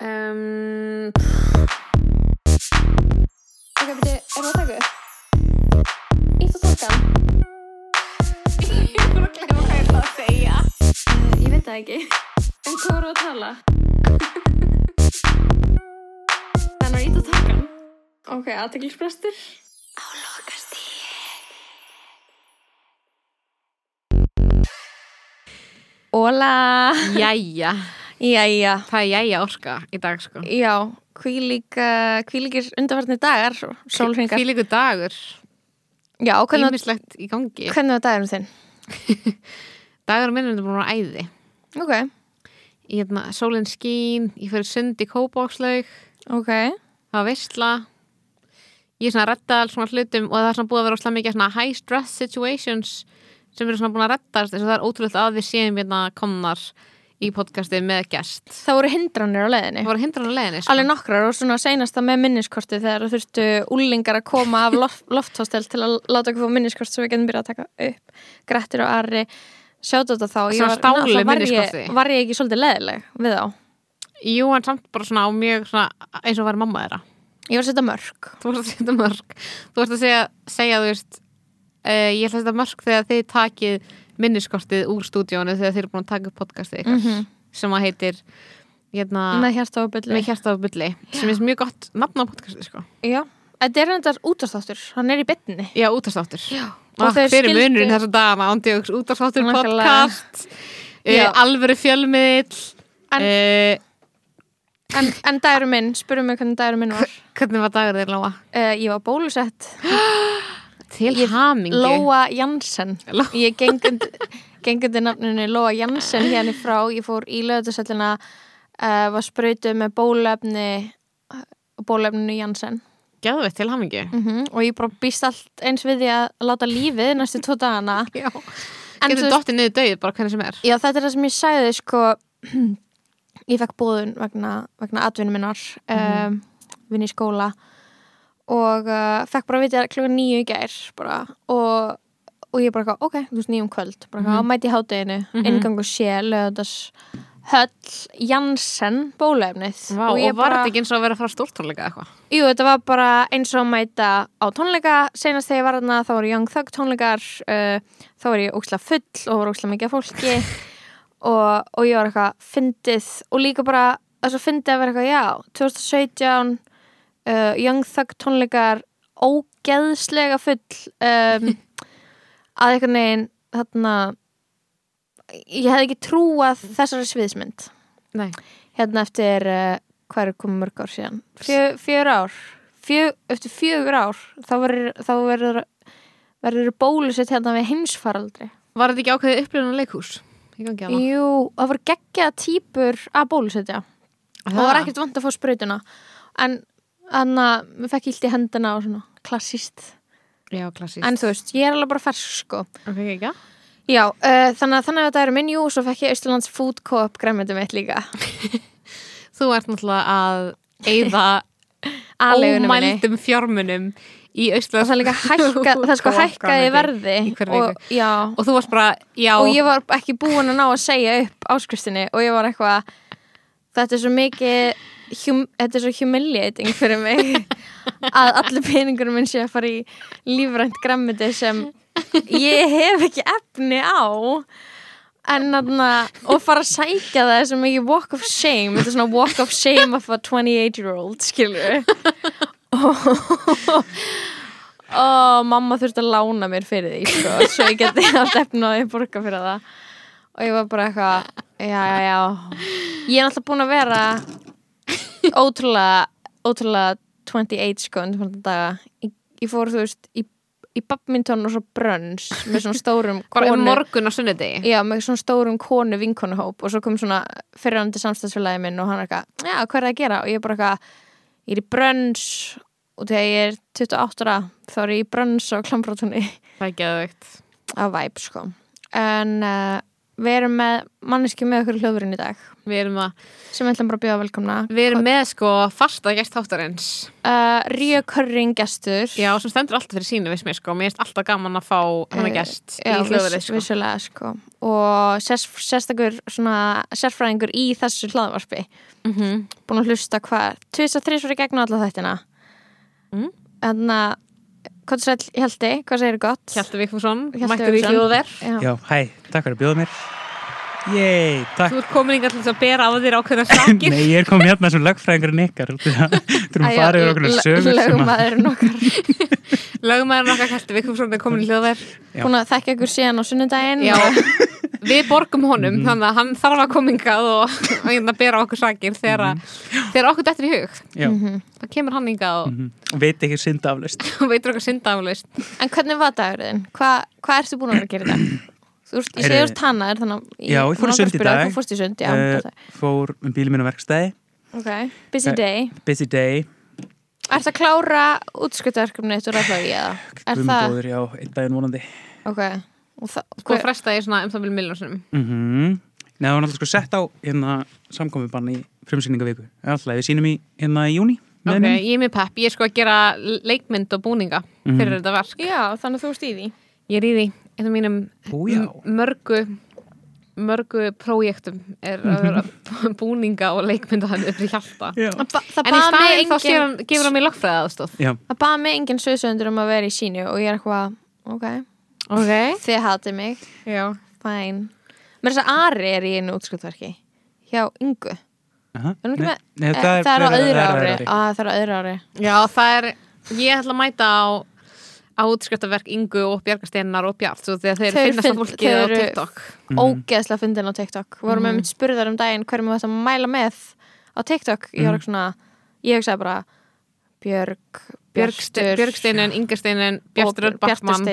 Um, ok, beti, er það að taka upp? Ítt og takkan? Ég bara að glemma hvað ég ætla að segja. Uh, ég veit það ekki. En hvað voru að tala? Þannig að ítt og takkan? Ok, aðteglisbrestur. Á lokastíði. Óla. Jæja, Jæja. það er jæja orka í dag sko Já, hvílík, uh, hvílíkir undarfarnir dagar, sólringar. Fýlíku dagur, Já, hvernig, ímislegt í gangi hvernig var dagurinn þinn? Dagur minn er vera æði Ok, Í hérna, sólinn skín, ég fyrir sund í kópákslaug ok. Það var veistla Ég er svona að redda alls svona hlutum og það er svona búið að vera óslega mikið svona high stress situations sem eru svona búin að reddast þess að það er ótrúlega að við séum hérna komnar í podcasti með gest Það voru hindranir á leiðinni. Það voru hindran á leiðinni sko. Alveg nokkrar og svona seinasta með minniskorti þegar það þurftu úlingar að koma af loft, lofthostel til að láta okkur fá minniskort svo við getum byrjað að taka upp. Grettir og Ari, sjáðu þetta þá. Svona var- var minniskorti. ég, var ég ekki svolítið leðileg við þá? Jú, en samt bara svona á mjög svona eins og vera mamma þeirra Ég var að setja mörg. Þú varst að setja mörg Þú varst að segja, segja þú veist uh, ég ætla að setja mörg þegar þið takið minniskortið úr stúdíónu þegar þið eru búin að taka upp podcastið ykkar Mhm. sem að heitir hérna, Með hjarta af bulli sem er mjög gott nafn á podcastið sko. Já. Þetta er reyndar útastáttur, hann er í bytni. Já, útastáttur þeir Fyrir skildu- munurinn þessa dagana ándjóks útastáttur podcast uh, alvöru fjölmiðl En- uh, En, en dagurum minn, spurum mig hvernig dagurum minn var. Hvernig var dagur þér, Lóa? Uh, ég var bólusett. Til Ég- hamingi Lóa Jansen. Lóa- Ég gengundi nafninu Lóa Jansen hérna frá. Ég fór í löðarsöllina, uh, var sprautuð með bólefni bólefninu Jansen. Gæðveitt til hamingi Mm Og ég bara býst allt eins við því að láta lífið næstu tvo dagana. Já Getur dottið niður döið bara hvernig sem er Já, þetta er það sem ég sagði, sko, ég fekk bóðun vegna, vegna atvinnu minnar, um, vinn í skóla og uh, fekk bara að vita klokka nýju í gær bara og, og ég bara, eitthvað, ok, þú veist nýjum kvöld, bara mm Mhm. mæti í hádeginu, Mhm. inngangu sé, löðas, höll, Janssen, bólefnið Vá, og, ég var þetta ekki eins og að vera fara stórtónleika eitthvað? Jú, þetta var bara eins og að mæta á tónleika, senast þegar ég var þarna þá voru Young Thug tónleikar uh, þá var ég ókslega full og voru ókslega mikið fólki og, og ég var eitthvað fyndið og líka bara þess að fyndið að vera eitthvað, já 2017 uh, Young Thug tónleikar ógeðslega full um, að eitthvað neginn þarna ég hefði ekki trúað þessari sviðsmynd. Nei. Hérna eftir uh, hvað er komið mörg ár síðan? Fjö, fjör ár. Fjö, eftir fjögur ár þá verður þá verður bólusett hérna við heimsfaraldri. Var þetta ekki ákveðið að það Jú, það voru geggja típur að bólusetja. Og það var ekkert vant að fá sprautuna en þannig að við fekk illt í hendina og svona klassíst Já, klassíst en þú veist, ég er alveg bara fersk sko. Ok, ekki, ekki Já, uh, þannig þannig að þetta er minn jú og svo fekk ég Íslands Food Co-op græmyndum mitt líka. Þú ert náttúrulega að eyða ómældum fjármunum í og Íslands það er líka hækka, það er sko hækkaði verði Í hverri og, já, Og þú varst bara, já. Og ég var ekki búin að ná að segja upp áskristinni og ég var eitthvað þetta er svo mikið hum, þetta er svo humiliating fyrir mig að allir peningurum minn sé að fara í lífrænt grammiti sem ég hef ekki efni á. En þarna og fara að sækja það svo mikið walk of shame. Þetta er svona walk of shame of a 28 year old skilur og og mamma þurfti að lána mér fyrir því sko, svo ég geti því að borga fyrir það. Og ég var bara eitthvað já, já, já. Ég er alltaf búin að vera ótrúlega ótrúlega 28 sko ég, ég fór þú veist í, í badminton og svo brönns með svona stórum um konu morgun á sunnudegi? Já, með svona stórum konu vinkonuhóp og svo kom svona fyrirhandi samstagsfélagi minn og hann er eitthvað, já, hvað er það að gera? Og ég er bara eitthvað, ég er í brönns og þegar ég er 28 ára þá er ég í brönns á klambrátunni Það er geðveikt. Að væp sko. En uh, við erum með manneski með okkur í hljóðurinn í dag. Við erum, að, sem við ætlum bara að bjóða velkomna. Við erum með sko fasta gæst þáttarins. Uh, Ríokurring gestur. Já, sem stendur alltaf fyrir sínu mér sko. Mér finnst alltaf gaman að fá hana gæst í Já, hljóðverið viss, sko. vissulega sko. Og sérst, sérstakur svona sérfræðingur í þessu hlaðvarpi. Mm búin að hlusta hvað tvist að þrísvar í gegnum alla þættina. Mm. en að sæl Hjalti, hvað segir gott? Hjalti Vigfússon, Hjalti mættur í Vigfússon. hljóðver Já. Já, hæ, takk fyrir að bjóða mér Yey, takk Þú ert komin inga til að bera á þér ákveðna sakir Nei, ég er komið hérna sem lagfræðingurinn ykkar Þú erum farið yfir okkur sögur lögmaðurinn okkar Lögumæður okkar Hjalti Vigfússon er komin í hljóðver Já. búin að þekka ykkur síðan á sunnudaginn Já, við borgum honum þannig að hann þarf að koma hingað og og hérna bera okkur sakir þegar, mm þegar okkur dettur í hug Já, Mhm. þá kemur hann hingað og, og veit ekki synda aflaust og veitur okkur syndaflaust en hvernig var dagurinn? Hva, hvað ertu búin að gera í dag? Þú veist, ég Heyrðu- segir úr tanna þannig að Já, ég fór í sund í dag. Í sund, já uh, Fór með bílum minn á verkstæði Ok, busy eh, day Busy day Ertu að klára það? Er það? Guðmundóður, já, einn daginn vonandi Ok það, sko fresta ég svona um það vil miljónsunum mm Nei, það var náttúrulega sko sett á hérna samkomiðbann í frumsýningaviku Alltaf, við sýnum í hérna í júni ok, henni. ég er með pepp, ég er sko að gera leikmynd og búninga Mhm. fyrir þetta verk. Já, þannig að þú ert í því. Ég er í því, einn af mínum Ó, mörgu mörgu prójektum er að vera búninga og leikmynda hann upp í hjarta. Ba en í staðinn þá gefur hann mér lögfræða aðstóð Já, Það baða mig engin söðsöndur um að vera í sínu og ég er eitthvað, ok ok, Þið hatið mig, já. Fæn Mér þess að Ari er í einu útskjöldverki hjá Ingu. Aha. Erum við ekki Nei, með- nei, Eh, Það er á fleira- öðru það er ári. ári. Á, Það er á öðru ári. Já, það er, ég ætla að mæta á á útskriftaverk Ingu og Bjargasteinar og Bjart svo þegar þeir Þeir finnast finn- að fólki þeir á eru- TikTok. Mhm. Ógeðslega fyndin á TikTok. Vorum Mhm. með mitt spurðar um daginn hverjum við ættum að mæla með á TikTok. Ég var Mhm. ekki svona Ég hugsaði bara Björg Björgstur Björgsteinin, Ingasteinin, Bjartur Backmann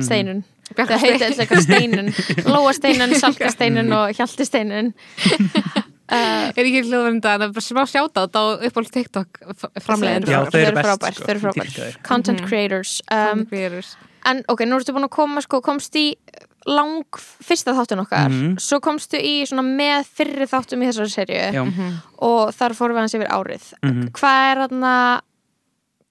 Steinun Það Bjarkastein heiti alltaf eitthvað steinun Lóasteinun, Salkasteinun og Hjaltisteinun uh, Er ekki hljóðvernda, en það er bara smá sjáta á uppáld TikTok framleiðin Já, Þeir þau eru sko. þeir eru frábær. Ég dýrka þau. Content Mhm. creators um, En ok, nú ertu búin að koma sko, komst í lang fyrsta þáttun okkar. Mhm. svo komstu í svona með fyrri þáttum í þessari serju Já, og þar fórum við hans yfir árið. Mhm. hvað er þarna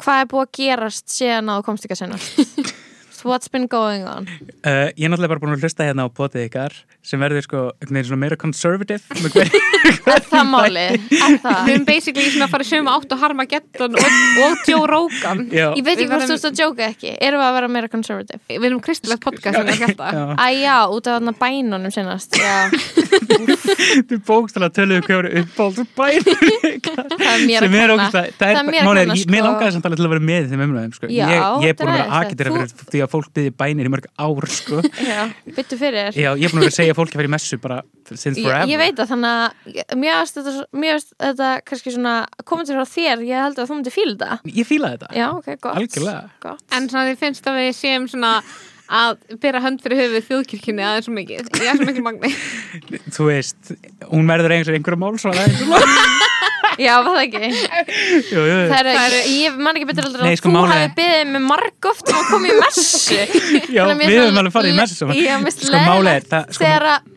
hvað er búið að gerast síðan að þú komst ekki að senast what's been going on? Uh, ég er náttúrulega bara búin að hlusta hérna á potið ykkar sem verður sko meira conservative er það máli, er Við það erum basically svona að fara sömu átt og Harmageddon og, og Joe Rogan. Já, ég veit Við ekki hvort þú ert að jóka ekki. Erum við að vera meira conservative? Við erum kristilegt podcast sem við erum að já. hérta Æ já, út af þarna bænunum senast já, Þú bókstala töluðu hvað eru uppáld bæn það er mér sem að er ógst að mér að sko. langaði samt alveg til að vera með þeim umræðum sko. Já, ég, ég er búin að er vera að fólk byrði bænir í mörg ár sko. já, byttu fyrir Já, ég er búin að segja að fólki í messu bara since Ég, forever. ég veit það, þannig að ég- mér finnst þetta, þetta kannski svona komið til frá þér, ég held að þú myndir fíla það Ég fílaði þetta. Já, ok, gott. Algjörlega. gott. En svona þið finnst að við séum svona að bera hönd fyrir höfuð þjóðkirkjunni aðeins svo mikið, ég er svo mikil magni. Þú veist, hún verður eins og einhverja mál svona eins og Já, var það ekki Jú, jú, jú. Það er, ég man ekki betur aldrei Nei, að sko, þú málið hafi beðið mig margóft um að koma í messu Já, Þannig að mér við höfum það alveg farið í messu saman. Já, mér finnst Sko, málið er leðilegt það- sko- Þegar að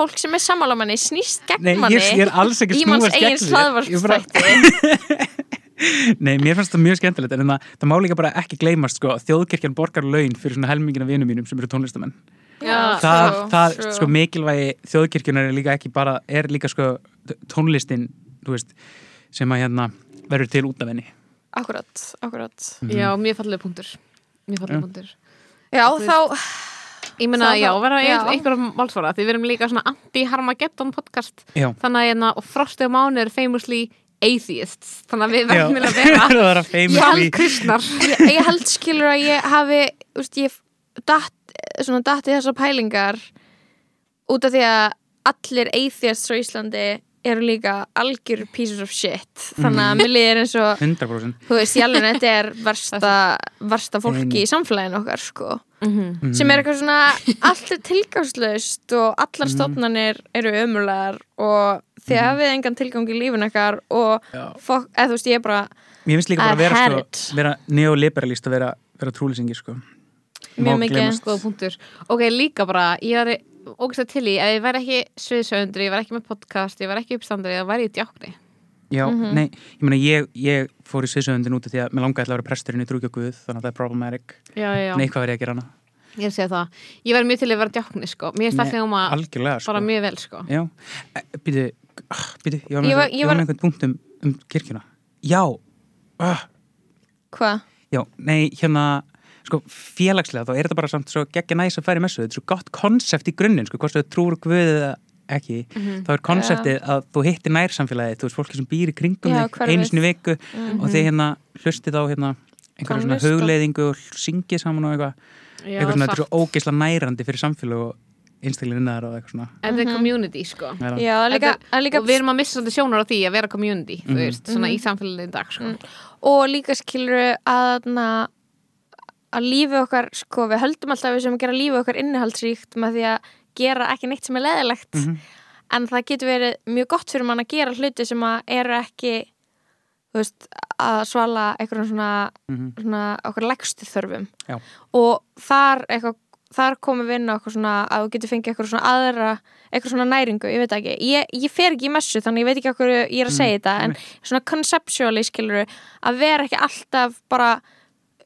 fólk sem er sammála manni snýst gegn Nei, manni ég, ég er alls ekki í manns snúast eigin gegn þér. Ég bara- slaðvarsstætti Nei, mér fannst það mjög skemmtilegt en það, það má líka bara ekki gleymast sko, þjóðkirkjan borgar laun fyrir svona helmingina vinum mínum sem eru tónlistamenn Já, það, true, það true. sko mikilvægi þjóðkirkjunar er líka ekki bara er líka sko tónlistin þú veist, sem að hérna verður til út af henni. Akkurat, akkurat. Já, mjög fallega punktur. Mjög fallega punktur. Já, Þú þá Ég meina, já, vera einhverjum málsvara því við erum líka svona anti-Harmageddon podcast. Já, þannig að hérna, og Frosti og Máni er famously atheists. Þannig að við verðum vilja vera er sjálf í kristnar. Ég, ég held skilur að ég hafi úst, ég datt, svona datt í þessar pælingar út af því að allir atheists á Íslandi eru líka algjör pieces of shit. Þannig að mér liðir eins og 100% þú veist, ég alveg þetta er versta, versta fólki í samfélaginu okkar sko. Mhm. sem er eitthvað svona allt er tilgangslaust og allar stofnanir eru ömulegar og þið hafið engan tilgang í lífin okkar og fokk, eða þú veist, ég er bara Mér finnst líka bara að vera, sko, vera neoliberalist að vera, vera trúlýsingi sko. Mjög mikið. Ok, líka bara, ég er ógæslega til í ef ég væri ekki sviðsöndur, ég væri ekki með podcast ég væri ekki uppstandur, ég væri í djákni. Já, Mhm. nei, ég meina ég, ég fór í sviðsöðundin út af því að mér langaði að vera presturinn í trúkja Guð þannig að það er problematic. Já, já, Nei, hvað verið ég að gera hana? ég er að segja það. Ég væri mjög til að vera djákni, sko. Mér er stallið um að sko bara mjög vel, sko. Já, býtu, býtu, ég var Ég með, var- ég ég var var- með einhvern punkt um, um kirkjuna. Já, uh, Hvað? já, nei, hérna sko, félagslega, þá er þetta bara samt svo geggja næs að færi messu, þetta er svo gott konsept í grunninn, sko, hvort þú trúur á Guð eða ekki, Mhm. þá er konseptið að þú hittir nærsamfélagið, þú veist, fólki sem býr í kringum Já, þig einu sinni í viku Mhm. og þið hérna hlustið á hérna einhverja svona Tónlist og- hugleiðingu og syngið saman og eitthvað Já, eitthvað svona, þetta er svo ógeisla nærandi fyrir samfélag og einstaklega innar og eitthvað svona þetta er community, sko það- Já, það líka, Þetta- það er líka og við erum að missa svolítið sjónar á því að vera community, þú Mhm. veist, svona Mhm. í samfélaginu í dag, sko Mm. og líka skilur að að lífi okkar sko, við höldum alltaf við sem að gera lífi okkar innihaldsríkt með því að gera ekki neitt sem er leðilegt Mhm. en það getur verið mjög gott fyrir mann að gera hluti sem að eru ekki þú veist, að svala einhverjum svona, Mhm. svona okkur leggstu þörfum Já. og þar eitthvað þar komum við inn á eitthvað svona að þú getur fengið eitthvað svona aðra, eitthvað svona næringu ég veit ekki, ég, ég fer ekki í messu þannig ég veit ekki okkur ég er að segja þetta en svona conceptually skilur að vera ekki alltaf bara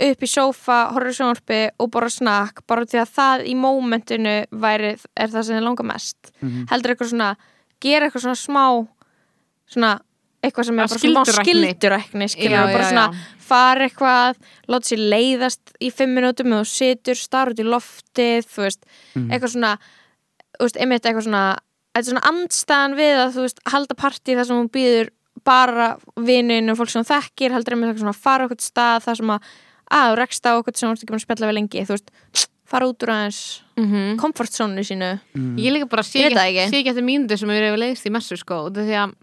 upp í sófa, horfður í sjónvarpi og bara snakk, bara því að það í mómentinu væri, er það sem þið langar mest Mhm. heldur eitthvað svona gera eitthvað svona smá svona eitthvað sem er bara svona skildurækni bara svona fara eitthvað, láta sér leiðast í fimm minútum og situr, starf út í loftið, þú veist, Mhm. eitthvað svona þú veist, einmitt eitthvað svona þetta er svona andstæðan við að þú veist halda partí þar sem hún býður bara vinnin og fólk sem hún þekkir heldur einmitt eitthvað svona fara okkur stað þar sem að að þú rekst á okkur sem hún ekki búin að spjalla við lengi þú veist, fara út úr aðeins Mhm. komfortzónu sínu Mhm. Ég líka bara sé ekki, eftir mínútu sem við hefur leiðist í messu sko því að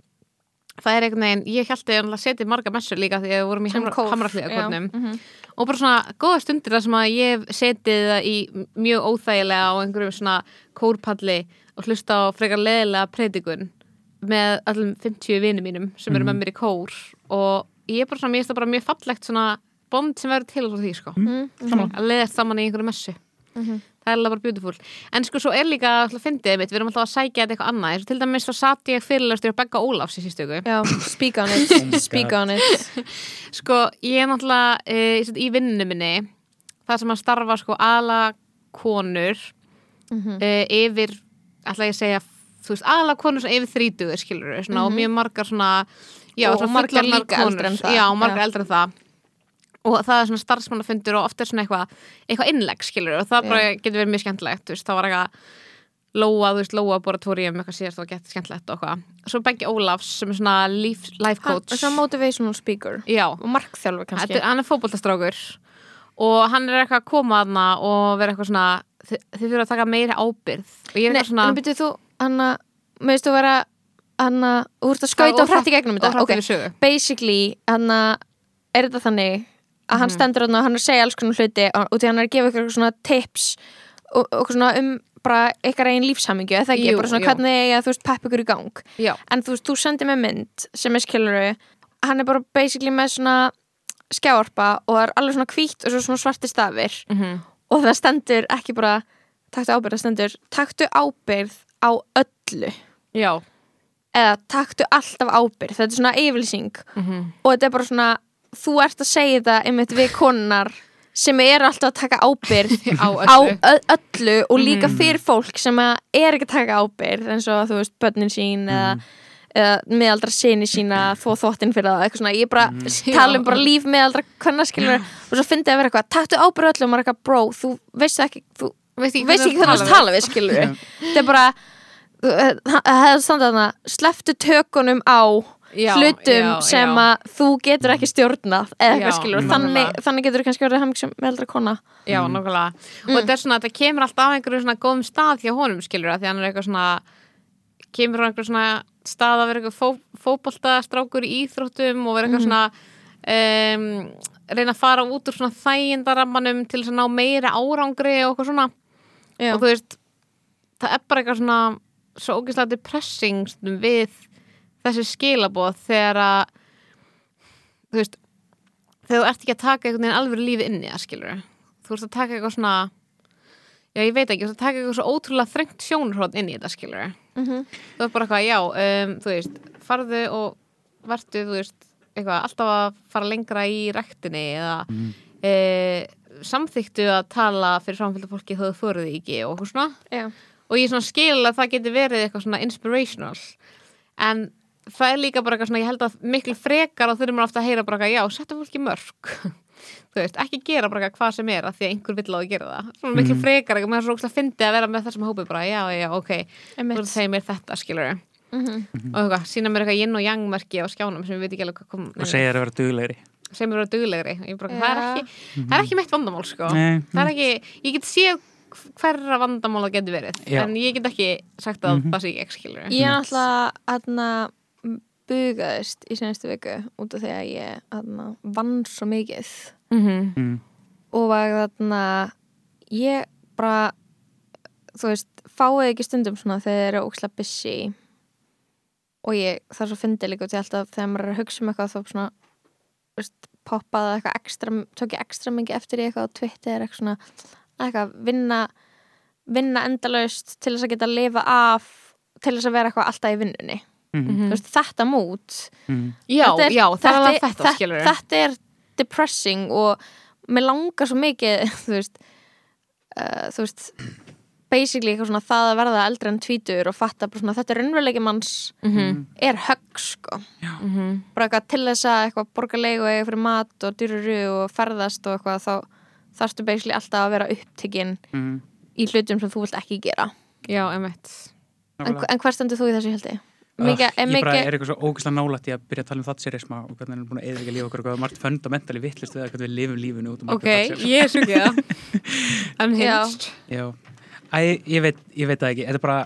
það er einhvern veginn, ég held að ég setja marga messur líka því að við vorum í Sem hamra, kór, hamrafliða já, kornum mhm. og bara svona góða stundir þar sem að ég hef setið það í mjög óþægilega á einhverjum svona kórpalli og hlusta á frekar leðilega predikun með allum 50 vinum mínum sem eru Mhm. með mér í kór og ég er bara svona, mér finnst það bara mjög fallegt svona bond sem verður til úr því sko. Mhm, Sammála. að leiðast saman í einhverju messu. Mhm. það er alveg bara beautiful. En sko svo er líka alltaf fyndið mitt, við erum alltaf að sækja þetta eitthvað annað. Eins og til dæmis svo satt ég fyrirlestur á Begga Ólafs í sístu ykkur Já, speak on Oh it my speak on it. Sko ég er náttúrulega e, í vinnu minni það sem að starfa sko ala konur Mhm. e, yfir, ætla ég að segja þú veist, ala konur svona yfir þrítugur skilur og mjög margar svona já, Og svona margar líka eldri en það. já, margar Já. eldri en það og það er svona starfsmannafundur og oft er svona eitthvað eitthvað innlegg skilur og það bara getur verið mjög skemmtilegt þú veist, það var eitthvað Lóa, þú veist, Lóa Boratorium eitthvað síðast og gett skemmtilegt og eitthvað. Svo Beggi Ólafs sem er svona life, life Hann coach. er svona motivational speaker já, og markþjálfur kannski. Þetta, hann er fótboltastrákur og hann er eitthvað að koma aðna og vera eitthvað svona þið, þið fyrir að taka meiri ábyrgð og ég er Nei, eitthvað svona en byrjuð þú, Anna með þú vera Anna, þú ert að skauta og hrætt í gegnum þetta og Ok, basically, Anna er þetta þannig að hann Mhm. stendur og hann er að segja alls konar hluti og því hann er að gefa ykkur svona tips og, og svona um bara ykkar eigin lífshamingju, eða ekki, Jú, bara svona jú. hvernig eigi að þú veist pepp ykkur í gang. Já, en þú veist, þú sendir með mynd sem er skiluru hann er bara basically með svona skjáarpa og það er alveg svona hvítt og svo svona svarti stafir mm og það stendur ekki bara taktu ábyrgð, það stendur taktu ábyrgð á öllu. Já. Eða taktu alltaf ábyrgð þetta er svona yfirlýsing mm og þetta er bara svona þú ert að segja þetta einmitt við konar sem eru alltaf að taka ábyrgð á á öllu og líka Mhm. fyrir fólk sem er ekki að taka ábyrgð eins og þú veist börnin sín eða, eða meðaldra sinni sína þó þóttin fyrir það, eitthvað svona. Ég bara tala um bara líf meðaldra hvernig skilur og svo fyndi að vera eitthvað, taktu ábyrgð á öllu. Og maður er eitthvað, bro, þú veist ekki þú Veist ekki hvernig þú tala við skilur Já. þetta er bara það hefði standað þarna sleftu tökunum á já, hlutum já, sem já. að þú getur ekki stjórnað eða eitthvað skilur, þannig, þannig getur þú kannski verið hefning sem meðaldra kona. Já, nákvæmlega. Og þetta er svona, þetta kemur alltaf af einhverju svona góðum stað hjá honum, skilur það, því hann er eitthvað svona kemur á einhverju svona stað að vera eitthvað fó, fótboltastrákur í íþróttum og vera eitthvað svona um, reyna að fara út úr svona þægindarammanum til þess að ná meira árangri og eitthvað svona. Já. og þú veist, það er bara eitthvað svona svo ógeðslega depressing við þessi skilaboð þegar að þú veist þegar þú ert ekki að taka einhvern veginn alveg lífi inn í það skilur þú ert að taka eitthvað svona já, ég veit ekki, það taka eitthvað svo ótrúlega þrengt sjónurhótt inn í þetta, skilur Mhm. þú er bara eitthvað, já, um, þú veist farðu og vertu, þú veist eitthvað, alltaf að fara lengra í rektinni eða Mm. e, samþyktu að tala fyrir framfylgda fólki þó þú fóruð því ekki og eitthvað svona Já. og ég svona skil að það geti verið eitthvað svona inspirational en það er líka bara eitthvað svona, ég held að miklu frekar og þurfum maður ofta að heyra bara eitthvað, já, setja fólki mörg þú veist, ekki gera bara eitthvað hvað sem er að því að einhver vill á að gera það. Svona miklu Mhm. frekar, eitthvað, maður er svo ógst að fyndi að vera með þessum hópi bara, já, já, ok þú segir mér þetta, skilur Mhm. og eitthvað, sína mér eitthvað yin og yang merki á skjánum sem við veit ekki alveg hvað kom og segja að vera duglegri. Sem eru duglegri. Og ég bara, það, er ekki, það er ekki mitt vandamál sko. Nei, það er ekki, ég get séð hverra vandamál það getur verið Já. en ég get ekki sagt að Mhm. það sé ég skilur Ég er aðna bugaðist í senstu viku út af því að ég aðna vann svo mikið -hmm. mm. og var þarna ég bara þú veist, fáið ekki stundum svona þegar þið eru ókslega busy og ég, það er svo fyndið líka til alltaf þegar maður er að hugsa um eitthvað þá svona þú veist, poppaði eitthvað ekstra tók ég ekstra mikið eftir í eitthvað á Twitter eitthvað svona, eitthvað vinna vinna endalaust til þess að geta að lifa af til þess að vera eitthvað alltaf í vinnunni Mm. þú veist, þetta mút Mm. já, þetta er, já, það er alveg þetta, þetta, skilur þetta er depressing og mér langar svo mikið þú veist uh, þú veist basically eitthvað svona það að verða eldri en tvítur og fatta bara svona þetta er raunveruleiki manns mm -hmm. er högg sko bara eitthvað til þess að eitthvað borga leigu eiga fyrir mat og dyruru og ferðast og eitthvað þá þarfstu basically alltaf að vera upptekinn Mm. í hlutum sem þú vilt ekki gera já, emitt en, en hver stendur þú í þessu held ég? Ugh, Mikið, er ég bara mikið er eitthvað svo ógæslega nálægt í að byrja að tala um thatcherisma og hvernig hann er búin að eða ekki lífa okkur og hvað margt fundamentali vittlist við að hvernig við lifum lífinu út um ok, ég er svo ekki það. Unhinged ég veit það ekki. Þetta er bara,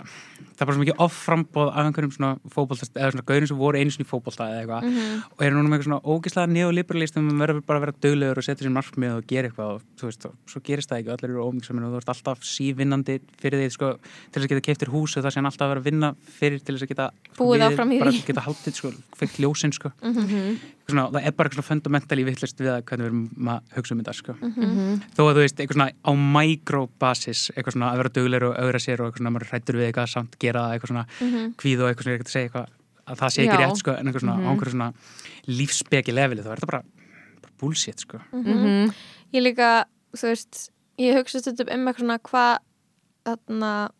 það er bara svo mikið offrambóð af einhverjum svona fótbolta eða svona gaurin sem voru einu sinni í fótbolta eða eitthvað Mhm. og eru núna með eitthvað svona ógæslega neoliberalistum um verður bara að vera döglegur og setja sér markmið og gera eitthvað og þú veist, og svo gerist það ekki og allir eru ómingsaminn og þú ert alltaf sívinnandi fyrir því sko, til þess að geta keiftir hús og það sé hann alltaf að vera að vinna fyrir til þess að geta Búið áfram í því. Mhm. svona, það er bara eitthvað fundamentali vittlust við að hvernig við erum að hugsa um þetta sko. Mhm. þó að þú veist, eitthvað svona á microbasis, eitthvað svona að vera duglegur og auðra sér og eitthvað svona, maður hrættur við eitthvað samt gera það, eitthvað svona Mhm. kvíð og eitthvað svona, eitthvað að segja eitthvað að það sé ekki Já. rétt sko, en eitthvað svona á einhverju svona lífsbeki leveli, þá er þetta bara, bara bullshit sko. Mhm. Ég líka, þú veist, ég hugsa stundum um eitthvað svona hvað þarna,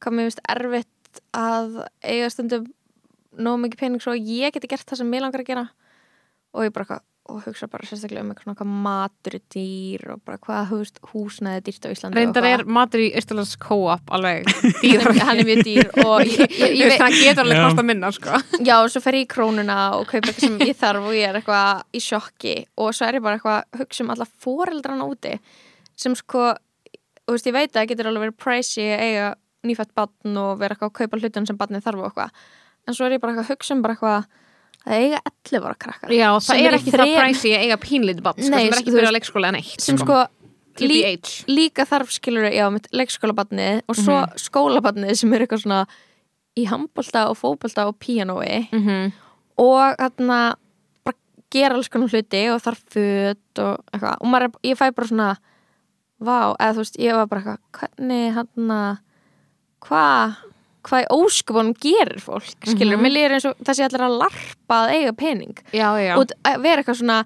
hvað mér finnst erfitt að eiga stundum nóg mikið pening svo að ég geti gert það sem mér langar að gera og ég bara eitthvað og hugsa bara sérstaklega um eitthvað matur er dýr og bara hvað húsnæði er dýrt á Íslandi reyndar er matur í Íslands co-op alveg er, hann er mjög dýr og ég, ég, ég, veit, það getur alveg Já. kosta minna sko. já, og svo fer ég í krónuna og kaupa eitthvað sem ég þarf og ég er eitthvað í sjokki og svo er ég bara eitthvað að hugsa um alla foreldrana úti sem sko, þú veist, ég veit að það getur alveg verið pricey að eiga nýfætt barn og vera eitthvað að kaupa hlutin sem barnið þarf og eitthvað en svo er ég bara eitthvað að hugsa um bara eitthvað að eiga 11 ára krakkar já, það er ekki það præsi að eiga pínlítið bann sko, sem er ekki byrjað að leikskóla en eitt sem sko. sko lí, líka þarf skilur já, mitt leikskólabarnið og svo Mhm. skólabarnið sem er eitthvað svona í handbolta og fótbolta og píanói Mhm. og þarna bara gera alls konar hluti og þarf föt og eitthvað og er- ég fæ bara svona vá, eða þú veist, ég var bara eitthvað hvernig hann hvað hvað í óskupunum gerir fólk skilur, Mhm. mér líður eins og það sé allir að larpa að eiga pening. Já, já, og að vera eitthvað svona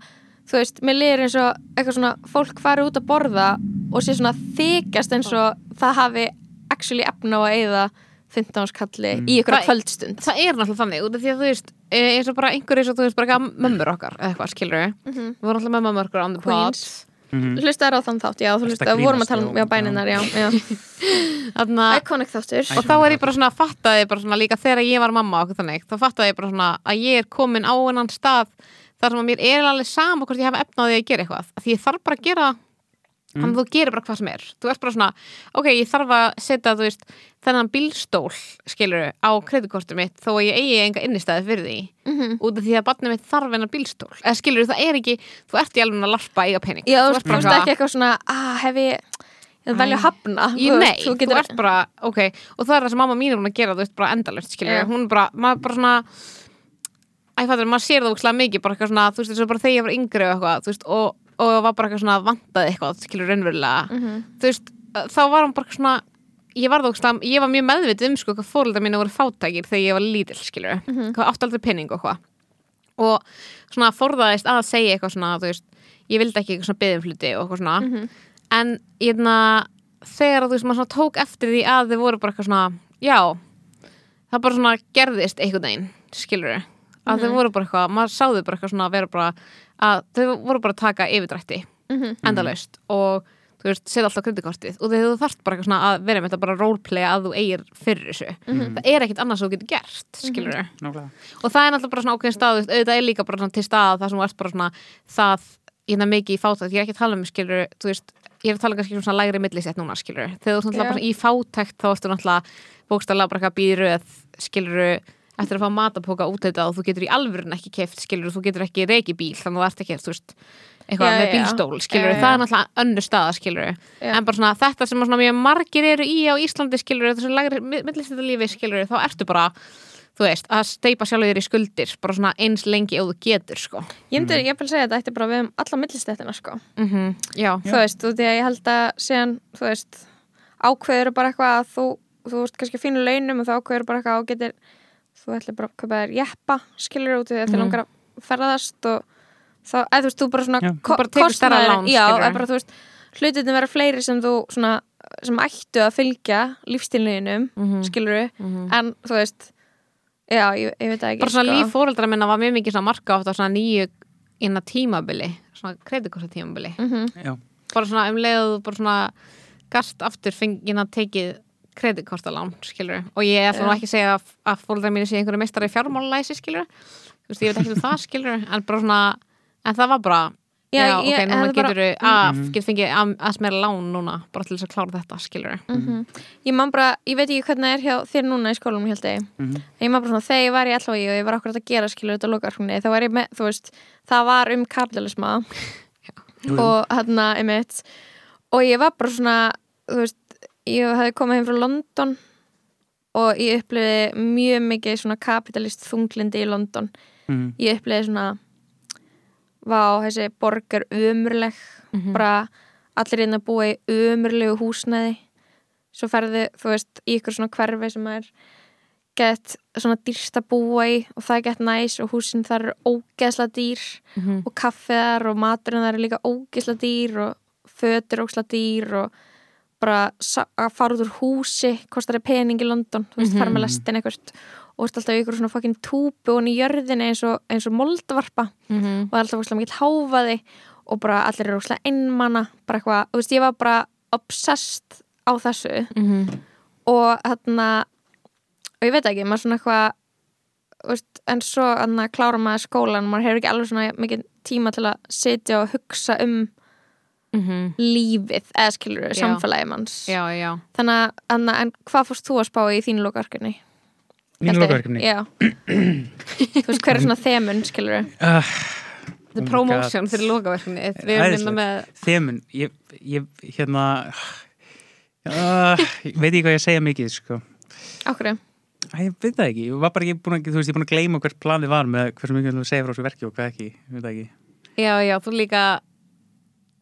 þú veist, mér líður eins og eitthvað svona fólk fari út að borða og sé svona þykjast eins og það hafi actually efna á að eigða 15 áskalli Mm. í ykkur Það- kvöldstund. það er náttúrulega þannig út af því að þú veist eh, eins og bara einhver eins og þú veist bara eitthvað mömmur okkar eða eitthvað skilur við mm -hmm. við vorum alltaf með mömmur okkar on the pod Mm. hlustaður á þann þátt, já, þú hlustaður að vorum að tala um, já, já, bæninar, já, já. Þarna, iconic þáttur. Og þá er ég bara svona fattaði bara svona líka þegar ég var mamma og okkur þannig. Þá fattaði ég bara svona að ég er komin á einan stað þar sem að mér er alveg sama hvort ég hef efnaði að gera eitthvað. Af því ég þarf bara að gera þannig að þú gerir bara hvað sem er. Þú ert bara svona, ok, ég þarf að setja þú veist, þennan bílstól skilur á kreditkortu mitt þó að ég eigi enga innistæði fyrir því. Mhm. út af því að barnið mitt þarf hennar bílstól. Eða skilur það er ekki, þú ert í alveg að larpa eiga pening. Já, þú ert þú veist ekki eitthvað svona ah, hef ég, ég velja að hafna þú nei, veist, þú, ert bara, ok og það er það sem mamma mín er búin að gera, þú veist, bara endalust Já. hún er bara, maður bara svona æ, fattur, maður sér það úkslega mikið bara eitthvað svona, þú veist, þess að bara þegar ég var yngri og eitthvað, þú veist, og, og var bara eitthvað svona vantaði eitthvað, skilur, raunverulega. Mhm. þú veist, þá var hann bara svona ég var, þókslega, ég var mjög meðvitið um sko hvað fóröldar mínu voru fátækir þegar ég var lítil skilur, hvað átti aldrei penning og hvað. Og svona forðaðist að segja eitthvað svona, þú veist ég vildi ekki eitthvað svona beðum hluti og eitthvað svona. En ég þegar þú veist maður svona tók eftir því að þau voru bara eitthvað svona, já það bara svona gerðist einhvern veginn skilur að þau voru bara eitthvað, maður sáðu bara eitthvað svona að vera bara að þau voru bara að taka yfirdrætti Mhm. endalaust og þú veist, setja alltaf kredikortið og þú þarft bara eitthvað svona að vera með þetta bara roleplaya að þú eigir fyrir þessu Mhm. það er ekkert annað sem þú getur gert, skilur Nákvæmlega. og það er náttúrulega bara svona ákveðin stað auðvitað er líka bara svona til stað það sem þú ert bara svona það, ég er mikið í fátækt ég er ekki að tala um, skilur, þú veist ég er að tala um svona lægri millisett núna, skilur þegar þú ert náttúrulega Já. bara í fátækt þá ertu náttúrulega bókstæðlega bara eitthvað býröð skilur eftir að fá matapóka út þetta og þú getur í alvörun ekki keft skilur, þú getur ekki reiki bíl þannig að þú ert ekki, þú veist eitthvað Já, með já. bílstól, skilur, Já, já. það er náttúrulega önnur staða, skilur Já. en bara svona þetta sem svona mjög margir eru í á Íslandi, skilur þessu lægri millisett skilur, þá ertu bara þú veist, að steipa sjálfur þér í skuldir bara svona eins lengi og þú getur sko. Ég myndi, ég vil segja að þetta ætti bara við um alla millistettina sko. mm Já, þú veist, þú því að ég held að síðan, þú veist, ákveður bara eitthvað að þú, þú veist kannski fínu launum og þá ákveður bara eitthvað og getur þú ætlir bara að kaupa þér jeppa skilur út því að þið Mhm. langar að ferðast og þá, eða þú veist, þú bara svona Já. ko- Þú bara kostnaðurinn- lán, já, eða bara þú veist, hlutinni vera fleiri sem þú svona, sem ættu að fylgja lífstílniðinum, Mhm. skilur Mhm. en þú veist já, ég, ég veit ekki bara svona sko. líf fóreldra minna var mjög mikið svona marka átt á svona nýju innan tímabili, svona kredikosta tímabili. Já. bara svona um leiðu bara svona gast aftur fengið að tekið kreditkortalán, skilur og ég ætla nú ekki að segja að, að fóreldra mínu sé einhverju meistari fjármálalæsi, skilur þú veist, ég veit ekki um það, skilur en bara svona, en það var bara já, Já, ok, ég- núna getur að, Mhm. getur fengið að, að smera lán núna, bara til þess að klára þetta, skilur Mhm. ég man bara, ég veit ekki hvernig það er hjá þér núna í skólanum held ég Mhm. ég man bara svona, þegar ég var í LHI og ég var akkurat að gera skilur þetta lokarfungni, þá var ég með, þú veist það var um jú. og hérna, einmitt og ég var bara svona þú veist, ég hefði komið heim frá London og ég uppliði mjög mikið svona kapitalist þunglindi í London Mhm. ég uppliði svona vá, þessi borg er umurleg Mhm. bara allir inn að búa í umurlegu húsnæði svo ferðu, þú veist, í ykkur svona hverfi sem er gett svona dýrst að búa í og það er gett næs og húsin þar eru ógeðsla dýr Mhm. og kaffiðar og maturinn þar er líka ógeðsla dýr og fötur ógeðsla dýr og bara að fara út úr húsi kostar þér pening í London þú veist, Mhm. fara með lestin eitthvað og þú veist alltaf ykkur svona fucking túpu og í jörðinni eins og, eins og moldvarpa Mhm. og það er alltaf ógeðslega mikill háfaði og bara allir eru ógeðslega einmana bara eitthvað, þú veist, ég var bara obsessed á þessu Mhm. og þarna og ég veit ekki, maður svona eitthvað veist, en svo klára maður skólan, maður hefur ekki alveg svona mikið tíma til að sitja og hugsa um Mhm. lífið, eða skilur Já. samfélagi manns. Já, já. Þannig að, þarna, en hvað fórst þú að spá í þínu lokaverkefni? Mínu lokaverkefni? Já. Þú veist, hver er svona þemun, skilur uh, Þetta er promotion fyrir lokaverkefni Við erum minna með Þemun, ég, ég hérna uh, ég veit ekki hvað ég segja mikið sko. Ákveðu Æ, ég veit það ekki, ég var bara ekki búin að, þú veist, ég er búin að gleyma hvert planið var með hversu mikið þú segja frá þessu verki og hvað ekki, ég veit það ekki. Já, já, þú líka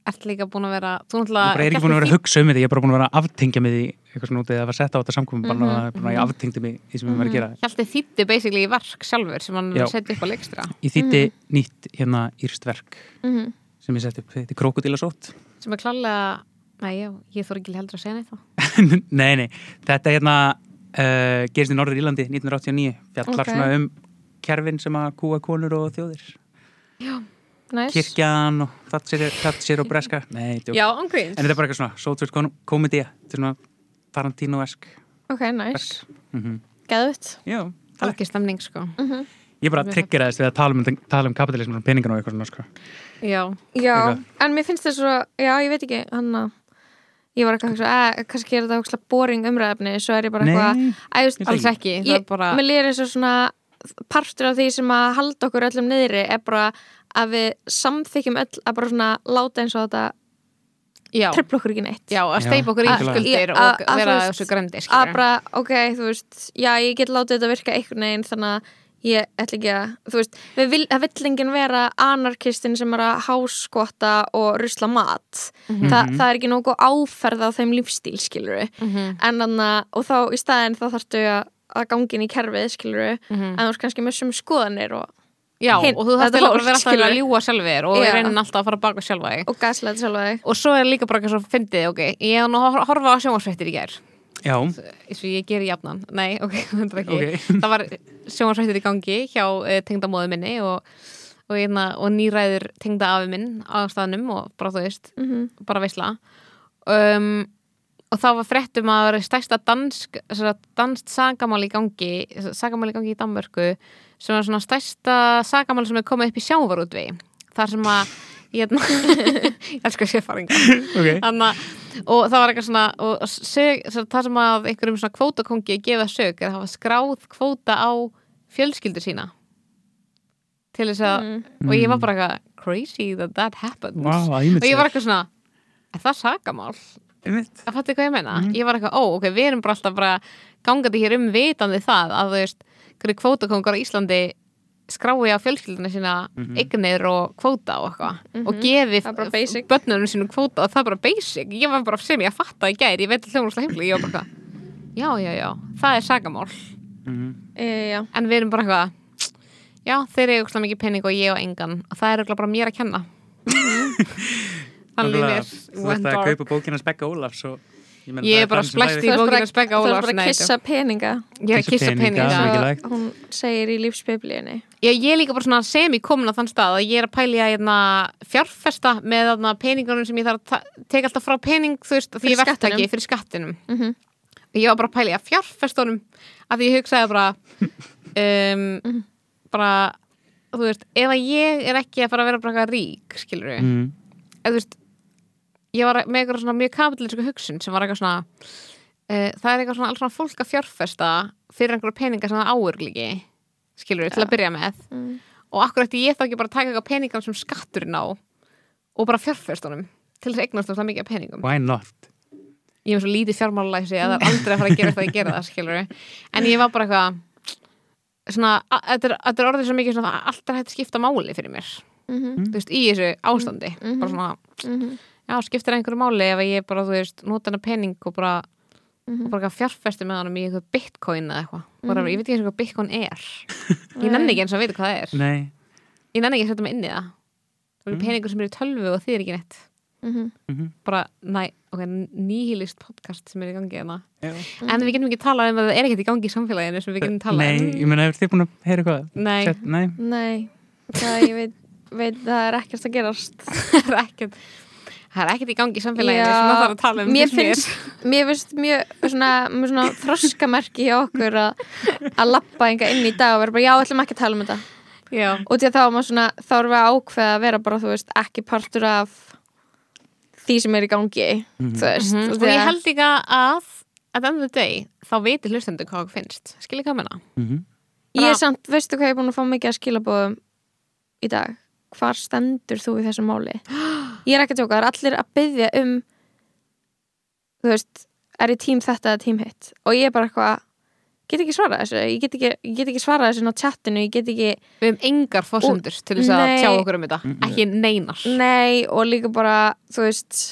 ert líka búin að vera þú Ég náttúrulega bara er ekki búin að vera að hugsa um þetta, ég er bara búin að vera að aftengja mig því eitthvað svona út eða að var sett á þetta samkomum bara Mhm, mm -hmm. ég aftengdi mig í sem við verðum að gera. Hjalti þýtti basically í verk sjálfur sem hann Já. setti upp á leikstra Ég þýtti nýtt hérna írst verk Mhm. sem ég sett upp, þetta er Krokodílasótt. sem er klálega Nei, já, ég þór ekki heldur að segja neitt þá nei, nei, þetta hérna uh, gerist í Norður Írlandi 1989, fjallar Ok. svona um kerfin sem að kúa konur og þjóðir. Næs Kirkjan og Thatcher og Breska. Nei. Já, ángríns En þetta er bara eitthvað svona sótsvöld komedía, þetta er svona Tarantino-esk. Ok, næs Mm -hmm. Geðvitt Já, takk. Algjör stemning, sko Ég bara Mjög triggeraðist við að tala um, tala um kapitalismin og peningan og eitthvað svona, sko. Já, Já, Eitthvað. en mér finnst þetta svo Já, ég veit ekki, hann að Ég var eitthvað að kannski er þetta boring umræðefni Svo er ég bara eitthvað Nei, Æ, þú veist, Ég alls ekki Það ég, er bara Mér líður eins og svona partur af því sem að halda okkur öllum niðri er bara að við samþykjum öll að bara svona láta eins og þetta tripla okkur ekki neitt já að steipa okkur í algjörlega. skuldir Að- og að vera þessu gröndi, að bara, ok, þú veist já, ég get látið þetta virka einhvern veginn þannig að ég ætla ekki að, þú veist við vil, það vill enginn vera anarkistin sem er að háskota og rusla mat Mhm. Þa, það er ekki nógu áferð á þeim lífstíl skilur Mhm. en þannig og þá í staðin þá þarftu að, að gangin í kerfið skilur Mhm. en þú veist kannski með sem skoðanir og, Já, Hinn- og þú fólk, að vera alltaf að ljúga sjálfur og í raunin alltaf að fara baka sjálfa þig. Og gaslæti sjálfa þig. Og svo er líka bara eitthvað svo fyndið, ok. Ég hef nú að horfa á sjónvarsfréttir í gær. Já, eins og ég geri jafnan, nei, ok, þetta er ekki. Ok. Það var sjónvarsfréttir í gangi hjá uh, tengdamóðu minni og, og, hérna, og nýræður tengda afi minn á staðnum og bara þú veist mm bara veisla. Um, og þá var fréttum að það var stærsta dansk, svona, danst sagamál í gangi sagamál í gangi í Danmörku sem var svona stærsta sagamál sem er komið upp í sjávarútvi þar sem að ég ég elskar sérfæringa Ok, Þannig, og það var eitthvað svona og sög, það sem að einhverjum svona kvótakongi gefa sög er að hafa skráð kvóta á fjölskyldur sína til þess að Mm. og ég var bara eitthvað crazy that that happens að ég og ég var eitthvað svona er það sagamál? einmitt að fattu hvað ég meina? Mhm. ég var eitthvað, ó, ok, við erum bara alltaf bara gangandi hér um vitandi það að þú veist, hverju kvótakongar á Íslandi skrái á fjölskylduna sína Mhm. eignir og kvóta og eitthvað og gefi Það er bara basic. börnunum sínum kvóta og það er bara basic ég var bara sem ég að fatta í gær ég veit hljóðumslega heimli, ég var bara já, já, já, það er sagamál Mhm. e, já. en við erum bara eitthvað já, þeir eru eitthvað mikið penning og ég og engan og það er eitthvað bara mér að kenna þannig Náttúrulega, mér Þú veist að kaupa bókina Spekka Ólafs og ég, meina, Ég er bara ræður. í bara- Spekka þú Ólafs bara að kissa peninga ég er að Kissa kissa peninga. peninga hún segir í lífsbiblíunni ég, ég er líka bara svona sem ég komin á þann stað að ég er að pæli að hérna, fjárfesta með þarna, peningunum sem ég þarf að teka alltaf frá pening þú veist, því ég verktaki skattinum. fyrir skattinum mm -hmm. og ég var bara að pæli að fjárfestunum að því ég hugsaði bara um, Mhm. bara þú veist, ef að ég er ekki að fara að vera bara rík, skilur við Mhm. eða þú veist ég var með eitthvað svona mjög kapitalísku hugsun sem var eitthvað svona uh, það er eitthvað svona alls svona fólk að fjárfesta fyrir einhverja peninga sem það áur líki skilur við, til að byrja með Mm. og akkur ætti ég þá ekki bara að taka eitthvað peningar sem skatturinn á og bara fjárfestunum til þess að eignast það mikið af peningum Why not? ég er með svo lítið fjármálalæsi að það er aldrei að fara að gera það að gera það skilur við en ég var bara eitthvað svona, þetta er, þetta orðið svo mikið svona, að allt er hægt að skipta máli fyrir mér Mm þú veist, í þessu ástandi Mhm. bara svona, -hmm. Já, skiptir einhverju máli ef ég bara, þú veist, nota hana pening og bara, Mhm. og bara fjárfesti með hann í eitthvað bitcoin eða eitthvað. Bara, Mhm. ég veit ekki eins og hvað bitcoin er. Ég nenni ekki eins og að vita hvað það er. Nei. Ég nenni ekki að setja mig inn í það. Það er Mm. peningur sem eru í tölvu og þið er ekki neitt. -hmm. Mhm. bara, næ, ok, nýhilist podcast sem er í gangi hérna. Já. en við getum ekki talað um að það er ekkert í gangi í samfélaginu sem við getum talað Nei, um. ég meina, hefur þið búin að heyra eitthvað? Nei, Sett- Nei, nei, það ég veit, veit það er ekkert að gerast. Það er ekkert það er ekkert í gangi í samfélaginu sem það þarf að tala um mér finnst mér. finnst, mjög svona, mjög svona þroskamerki hjá okkur að að lappa enga inn í dag og vera bara, já, ætlum ekki að tala um þetta Já, og því að þá, er maður svona, þá erum við að ákveða að vera bara, þú veist, ekki partur af því sem er í gangi Mhm. þú veist, Mhm. og og því ég að held líka að at the end of the day, þá veitir hlustendur hvað okkur finnst skiljið hvað menna Mhm. ég er samt, veistu hvað ég er búin að fá mikið að skilabóðum í dag hvar stendur þú í þessu máli? Ég er ekki að tjóka, það er allir að byggja um þú veist er ég tím þetta eða tím hitt? Og ég er bara eitthvað get ekki svarað þessu, ég get ekki, ég get ekki svarað þessu á chattinu, ég get ekki Við hefum engar fórsendur til þess að tjá okkur um þetta ekki neinar. Nei og líka bara þú veist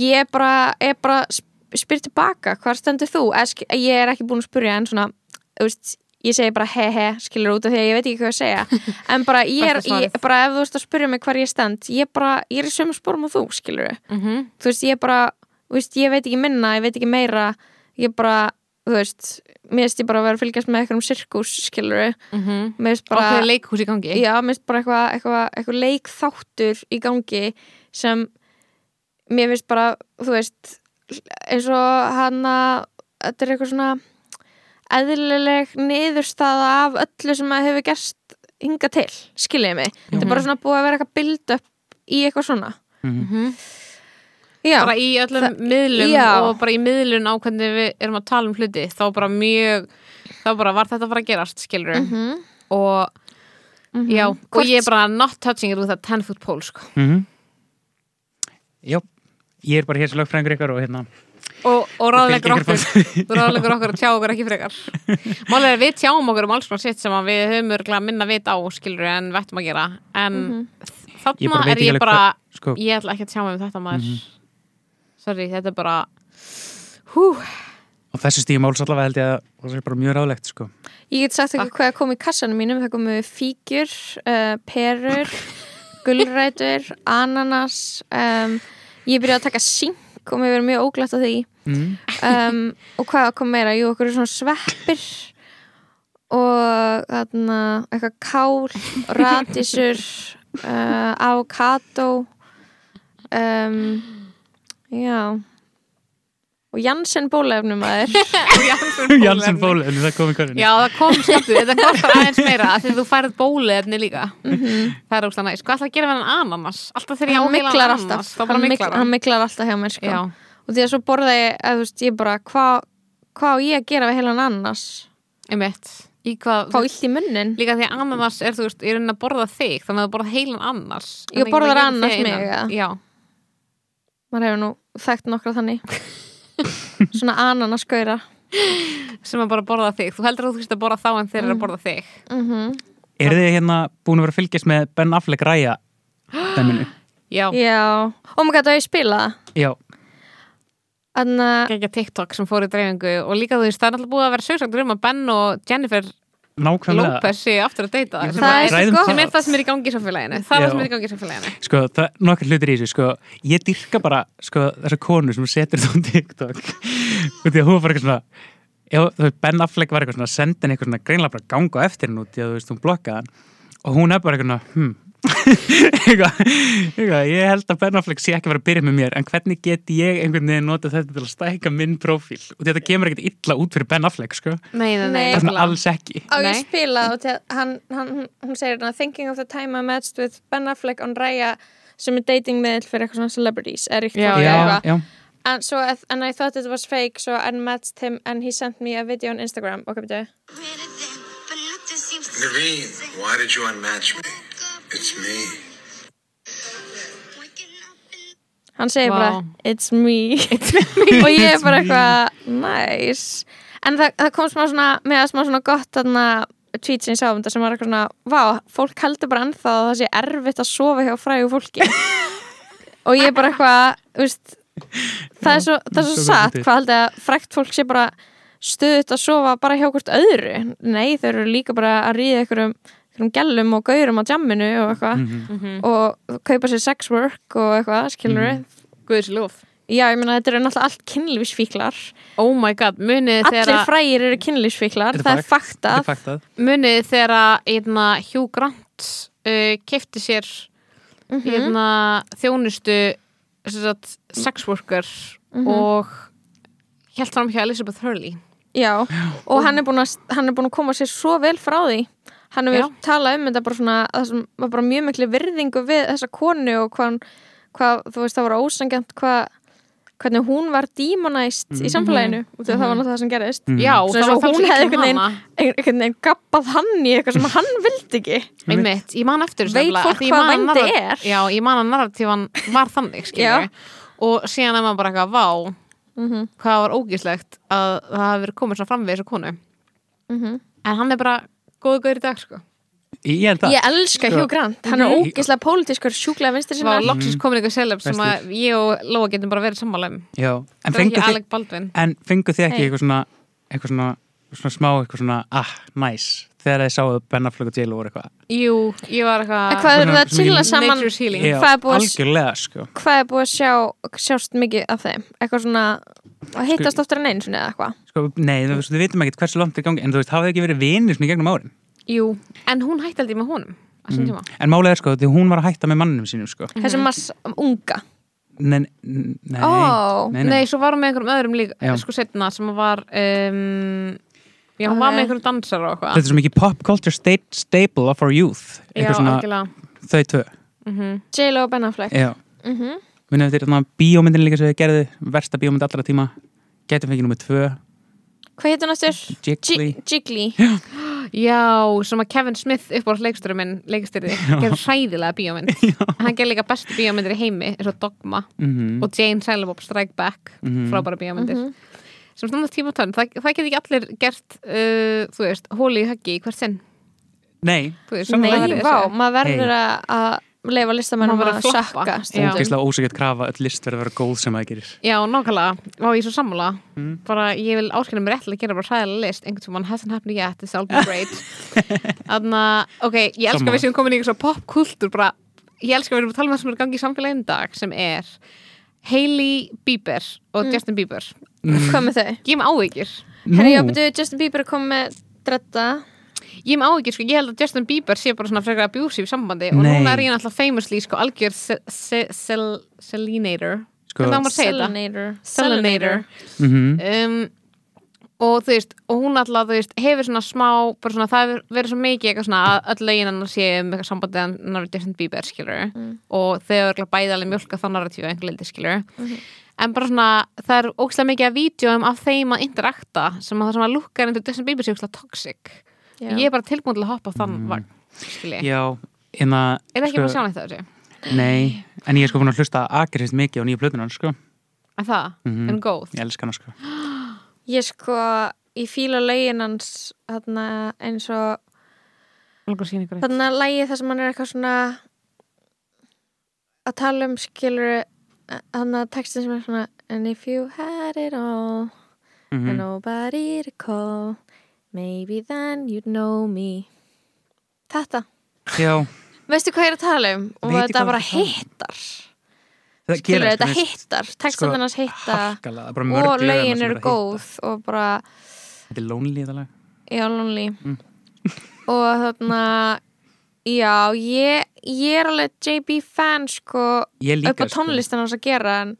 ég er bara, er bara sp- spyr tilbaka hvar stendur þú? Ég er ekki búin að spyrja en svona þú veist, ég segi bara he he skilur út af því að ég veit ekki hvað að segja. En bara ég er, ég, bara ef þú veist að spyrja mig hvar ég stend ég, bara, ég er í sömu spórum og þú skilur mm -hmm. þú veist ég bara veist, ég veit ekki minna, ég veit ekki meira ég bara, þú veist mér veist ég bara að vera að fylgjast með eitthvað um sirkus skilur Mm mér veist bara ákveði leikhús í gangi. Já, mér finnst bara eitthvað eitthva, eitthva leikþáttur í gangi sem mér finnst bara, þú veist eins og hana þetta er eitthvað svona eðlileg niðurstaða af öllu sem að hefur gerst hinga til, skiljiði mig þetta er bara svona búið að vera eitthvað build up í eitthvað svona Mhm. Mhm. Já, bara í öllum Það- miðlum já. og bara í miðlun á hvernig við erum að tala um hluti þá bara mjög þá bara var þetta að fara að gerast skilur Mhm. og Mhm. já, og Hvort- ég er bara not touching it with a 10 foot pole sko. Mhm. Já, ég er bara hér sem lögfræðingur ykkar og hérna og, og ráðlegur okkur. þú ráðlegur okkur að tjá okkur ekki frekar. Málið er að við tjáum okkur um alls konar sitt sem að við höfum örgulega minna vit á skilur en við ættum að gera. En Ég þarna bara veit er ég bara hvað- sko, ég ætla ekki að tjá mig um þetta maður. Sorry, þetta er bara hú, á þessu stíði máls allavega held ég að það er bara mjög ráðlegt sko. Ég get sagt ekki hvað kom í kassanum mínum. Það komu fígjur, uh, perur gulrætur, ananas um, ég byrjaði að taka sink og mér verið mjög óglætt á því. Mm. um, og hvað kom meira, jú, okkur svona sveppir og þarna eitthvað kál radísur uh, avokado um, já og Janssen bólefnum aður Jansson bólefni, það kom í korðinu já það kom skemmtu þetta kostar aðeins meira af því þú færið bóliðefni líka. Það er óslega næst, hvað ætla að gera með hann ananas? Alltaf þegar ég á hann heilan miklar ananas alltaf. hann, miklar hann. miklar alltaf hjá mér sko. já, og því að svo borða ég að þú veist, ég bara, hvað hva á ég að gera við heilan ananas? Einmitt. Í hvað, fá illt í munnin líka því að ananas er þú veist, ég er að borða þig þannig að þú borða heilan ananas. Ég borðar ananas mig, já, maður hefur nú þekkt nokkra þannig svona ananaskauðra sem að bara borða þig. Þú heldur að þú þurfist að borða þá en þeir eru að borða þig. Mm Er þið hérna búin að vera fylgjast með Ben Affleck ræja dæminu? já, já, og maður gæti að ég spila það? Já, að ekki TikTok sem fór í dreifingu og líka þú veist, það er alltaf búið að vera sögsagt um að Ben og Jennifer nákvæmlega. Lopez sé aftur að deyta sem, Það er gott. sem er það sem er í gangi í samfélaginu. Það er það sem er í gangi í samfélaginu. Sko, það er nokkur hlutir í þessu, sko. Ég dyrka bara, sko, þessa konu sem setur þetta á TikTok. Og því að hún var bara eitthvað svona Já, þú veist, Ben Affleck var eitthvað svona sendin eitthvað svona greinlega bara ganga eftir henn út því að þú veist, hún blokkaði hann. Og hún er bara eitthvað svona, hm ég held að Ben Affleck sé ekki að vera að byrja með mér en hvernig get ég einhvern veginn nota þetta til að stækka minn prófíl? Og þetta kemur ekkert illa út fyrir Ben Affleck, sko. Það nei, nei, nei, Nei. er alls ekki. Á ég spila og hann, hann, hún segir hérna thinking of the time I matched with Ben Affleck on Raya sem er dating miðl fyrir eitthvað svona celebrities er ykkur Já, Já, eitthvað. já, and, so, and I thought it was fake so I matched him and he sent me a video on Instagram. Ok, byrju. Naveen, why did you unmatch me? It's me. hann segir Vá. bara it's me. Og ég er bara eitthvað nice. En það, það kom smá svona með að smá svona gott þarna tweet sem ég sá um þetta sem var eitthvað svona vá, fólk heldur bara ennþá að það sé erfitt að sofa hjá frægu fólki. Og ég er bara eitthvað þú veist, það er svo, það er svo svo satt hvað heldur að frægt fólk sé bara stöðut að sofa bara hjá hvort öðru. Nei, þau eru líka bara að ríða einhverjum, einhverjum gellum og gaurum á jamminu og eitthvað. Mhm. og kaupa sér sex work og eitthvað, skilur við Guðs ljóf Já, ég meina þetta eru náttúrulega allt kynlífsfíklar. Oh my god, munið Allir þegar frægir eru kynlífsfíklar, það er fakt. Faktað. faktað. Munið þegar einna, Hugh Grant uh, kefti sér Mhm. einna, þjónustu sem sagt, sex worker Mhm. og held fram hjá Elizabeth Hurley. Já, og hann er, búin að, hann er búin að koma sér svo vel frá því Hann hefur talað um þetta bara svona það sem var bara mjög miklu virðingu við þessa konu og hvað, hvað þú veist, það var ósangjant hvað hvernig hún var demonized í samfélaginu og það var náttúrulega það sem gerðist. Mhm. já, Svona það var hún hún hefði hefði einhvern veginn- veginn gabbað hann í eitthvað sem hann vildi ekki. Einmitt, ég man eftir þessu Veit fólk hvað vændi narrat- er? já, ég man að narratífan var þannig og síðan er maður bara eitthvað vá, mm hvað var ógíslegt að það hafi verið komið svo fram við þessu konu. Mhm. en hann er bara góðu góður í dag sko. Ég það. Ég elska Sko- Hugh Grant, hann er ógislega pólitískur sjúklega vinstri Það var sinna loksins komin eitthvað celeb sem að ég og Lóa getum bara verið sammála um. Já, en fengu þið En ekki Hey. eitthvað svona eitthvað svona, svona smá eitthvað svona ah, nice, þegar þið sáðu Ben Affleck og J-Lo og eitthvað. Jú, ég var En eitthvað hvað eru það að chilla saman? Já, Hvað er að- algjörlega sko. Hvað er búið að sjá, sjást mikið af þeim? Eitthvað svona að hittast oftar en einu sinni eða eitthvað? Sko, nei, þú veist, við vitum ekkert hversu langt er í gangi en þú veist, hafið ekki verið vinir svona í gegnum árin? Jú, en hún hætti aldrei með honum á Mm. sín tíma. En málið er sko, því hún var að hætta með mannum sínum sko. Þessi mass unga. Nei, nei, Ó, nei, Nei, nei. svo var hún með einhverjum öðrum líka Já. sko setna sem var um, Já, hún var með einhverjum dansar og þetta eitthvað er svo mikið pop culture state, staple of our youth. Já, eitthvað svona, algjörlega. þau tvö. Mm J-Lo og Ben Affleck. Já, mm -hmm. þetta er þarna bíómyndin líka sem þið gerðu versta bíómynd allra tíma. Getum fengið nummið tvö. Hvað heitir hún eftir? Jiggly. Jiggly. Já, sem að Kevin Smith upp á leikstöru minn, leikstyrði, gerði hræðilega bíómynd. Hann gerði líka bestu bíómyndir í heimi eins og Dogma Mhm. og Jane Silent Bob Strike Back. Mhm. frábæra bíómyndir. Sem stundar tíma tönn, það, það get ekki allir gert uh, þú veist, hóli í höggi í hvert sinn. Nei, þú veist, Sammála Nei, vá, maður verður að að leifa listamennum að að sökka ógeðslega ósækjart krafa öll list verður að vera góð sem það gerir. Já, nákvæmlega, ég er svo sammála. Mm. bara ég vil áskilja mér rétt til að gera bara hræðilega list einhvern tímann. Hasn't happened yet, it's all been great. Þannig að, ok, ég elska Sammála. við sem komin í eitthvað popkultúr. Bara, ég elska við erum að tala um það sem er í gangi í samfélaginu í dag sem er Hailey Bieber og Justin Bieber. Hvað með þau? Ég er með áhyggjur Herri, Ég er með áhyggjur, sko, ég held að Justin Bieber sé bara svona frekar abusive sambandi og Nei. núna er ég náttúrulega famously, sko, algjör se- se- sel- selinator Sko, að? Selinator Selinator mhm. um, og þú veist og hún alltaf, þú veist, hefur svona smá bara svona, það verið svo mikið eitthvað svona að öll lögin hennar sé um eitthvað sambandið hennar við Justin Bieber, skilur Mm. og þau eru örugglega bæði alveg mjölka þá narratíu einhver liti, skilur Mhm. en bara svona, það er ógslag mikið af vídjóum af þeim að interakta sem að það sem að lukkar into Justin Bieber sé ógslag toxic. Ég er bara tilbúin til að hoppa á þann Mm. vagn Já, en að er það ekki bara að sjá neitt af þessu? Nei, en ég er sko búin að hlusta agrist mikið á nýju plötunan, sko. En það, Mhm. er hún góð? Ég elska hana, sko. Ég sko, ég fíla lögin hans þarna, eins og að þarna lægi þar sem hann er eitthvað svona að tala um skilur þarna textin sem er svona And if you had it all and Mhm. nobody to call maybe then you'd know me. Þetta. Já, Veistu hvað ég er að tala um? Og Veit þetta bara hittar. Það Skilur, þetta sko, hittar. Textan hans hitta. og lögin eru góð og bara Þetta er lonely þetta lag. Já, lonely. Mm. og þarna já, ég, ég er alveg JB fan sko Ég líka, upp á tónlistan hans að gera en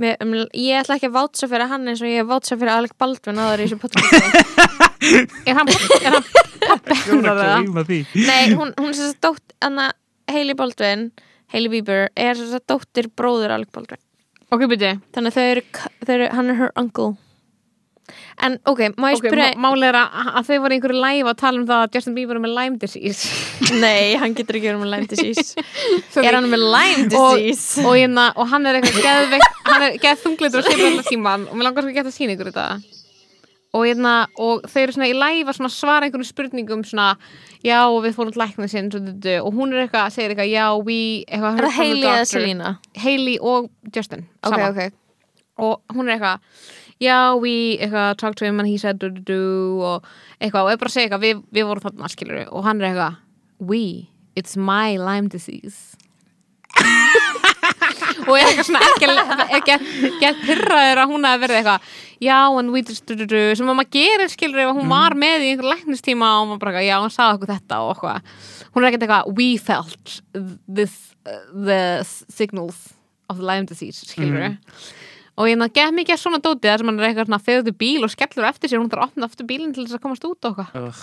með, um, ég ætla ekki að vátsa fyrir hann eins og ég vátsa fyrir Alec Baldwin áður í þessu podcasti er hann, er hann pappi Ég hennar var eða? að gleyma því. Nei, hún, hún er að dótt Anna Hailey Baldwin, Hailey Bieber er að dóttir bróður Alec Baldwin. Ok, byrju þannig að þau eru, þau eru hann er her uncle en ok, má ég spyrja má- Málið er að, að þau voru einhverju live að tala um það að Justin Bieber er með Lyme disease Nei, hann getur ekki verið með Lyme disease. Er hann með Lyme Og- disease? og, hérna, og hann er eitthvað geðveikt hann er geð þunglitur og sér alltaf tíman og mér langar svo að geta sína ykkur þetta og, hérna, og þau eru svona í live að svona svara einhverjum spurningum svona já og við fórum til læknir sinn og hún er eitthvað, segir eitthvað já we eitthvað, Er það the Hailey eða doctor." Selena? Hailey og Justin Ok, saman. ok og hún er eitthvað já, we, eitthvað, talk to him and he said do, do, do, og eitthvað og er bara að segja eitthvað, við, við vorum þarna skilur og hann er eitthvað, we, it's my Lyme disease. Og er eitthvað svona ekki gett pyrraður að hún hafi verið eitthvað já, and we just do, do, do sem að maður gerir skilur ef hún var með í einhver læknistíma og maður bara, eitthvað, já, hann sagði okkur þetta og eitthvað, hún er ekkert eitthvað we felt this, uh, the signals of the Lyme disease skilur og ég náttúrulega get mikið af svona dótið þar sem hann er eitthvað svona í bíl og skellur eftir sér og hún þarf að opna aftur bílinn til þess að komast út og eitthvað.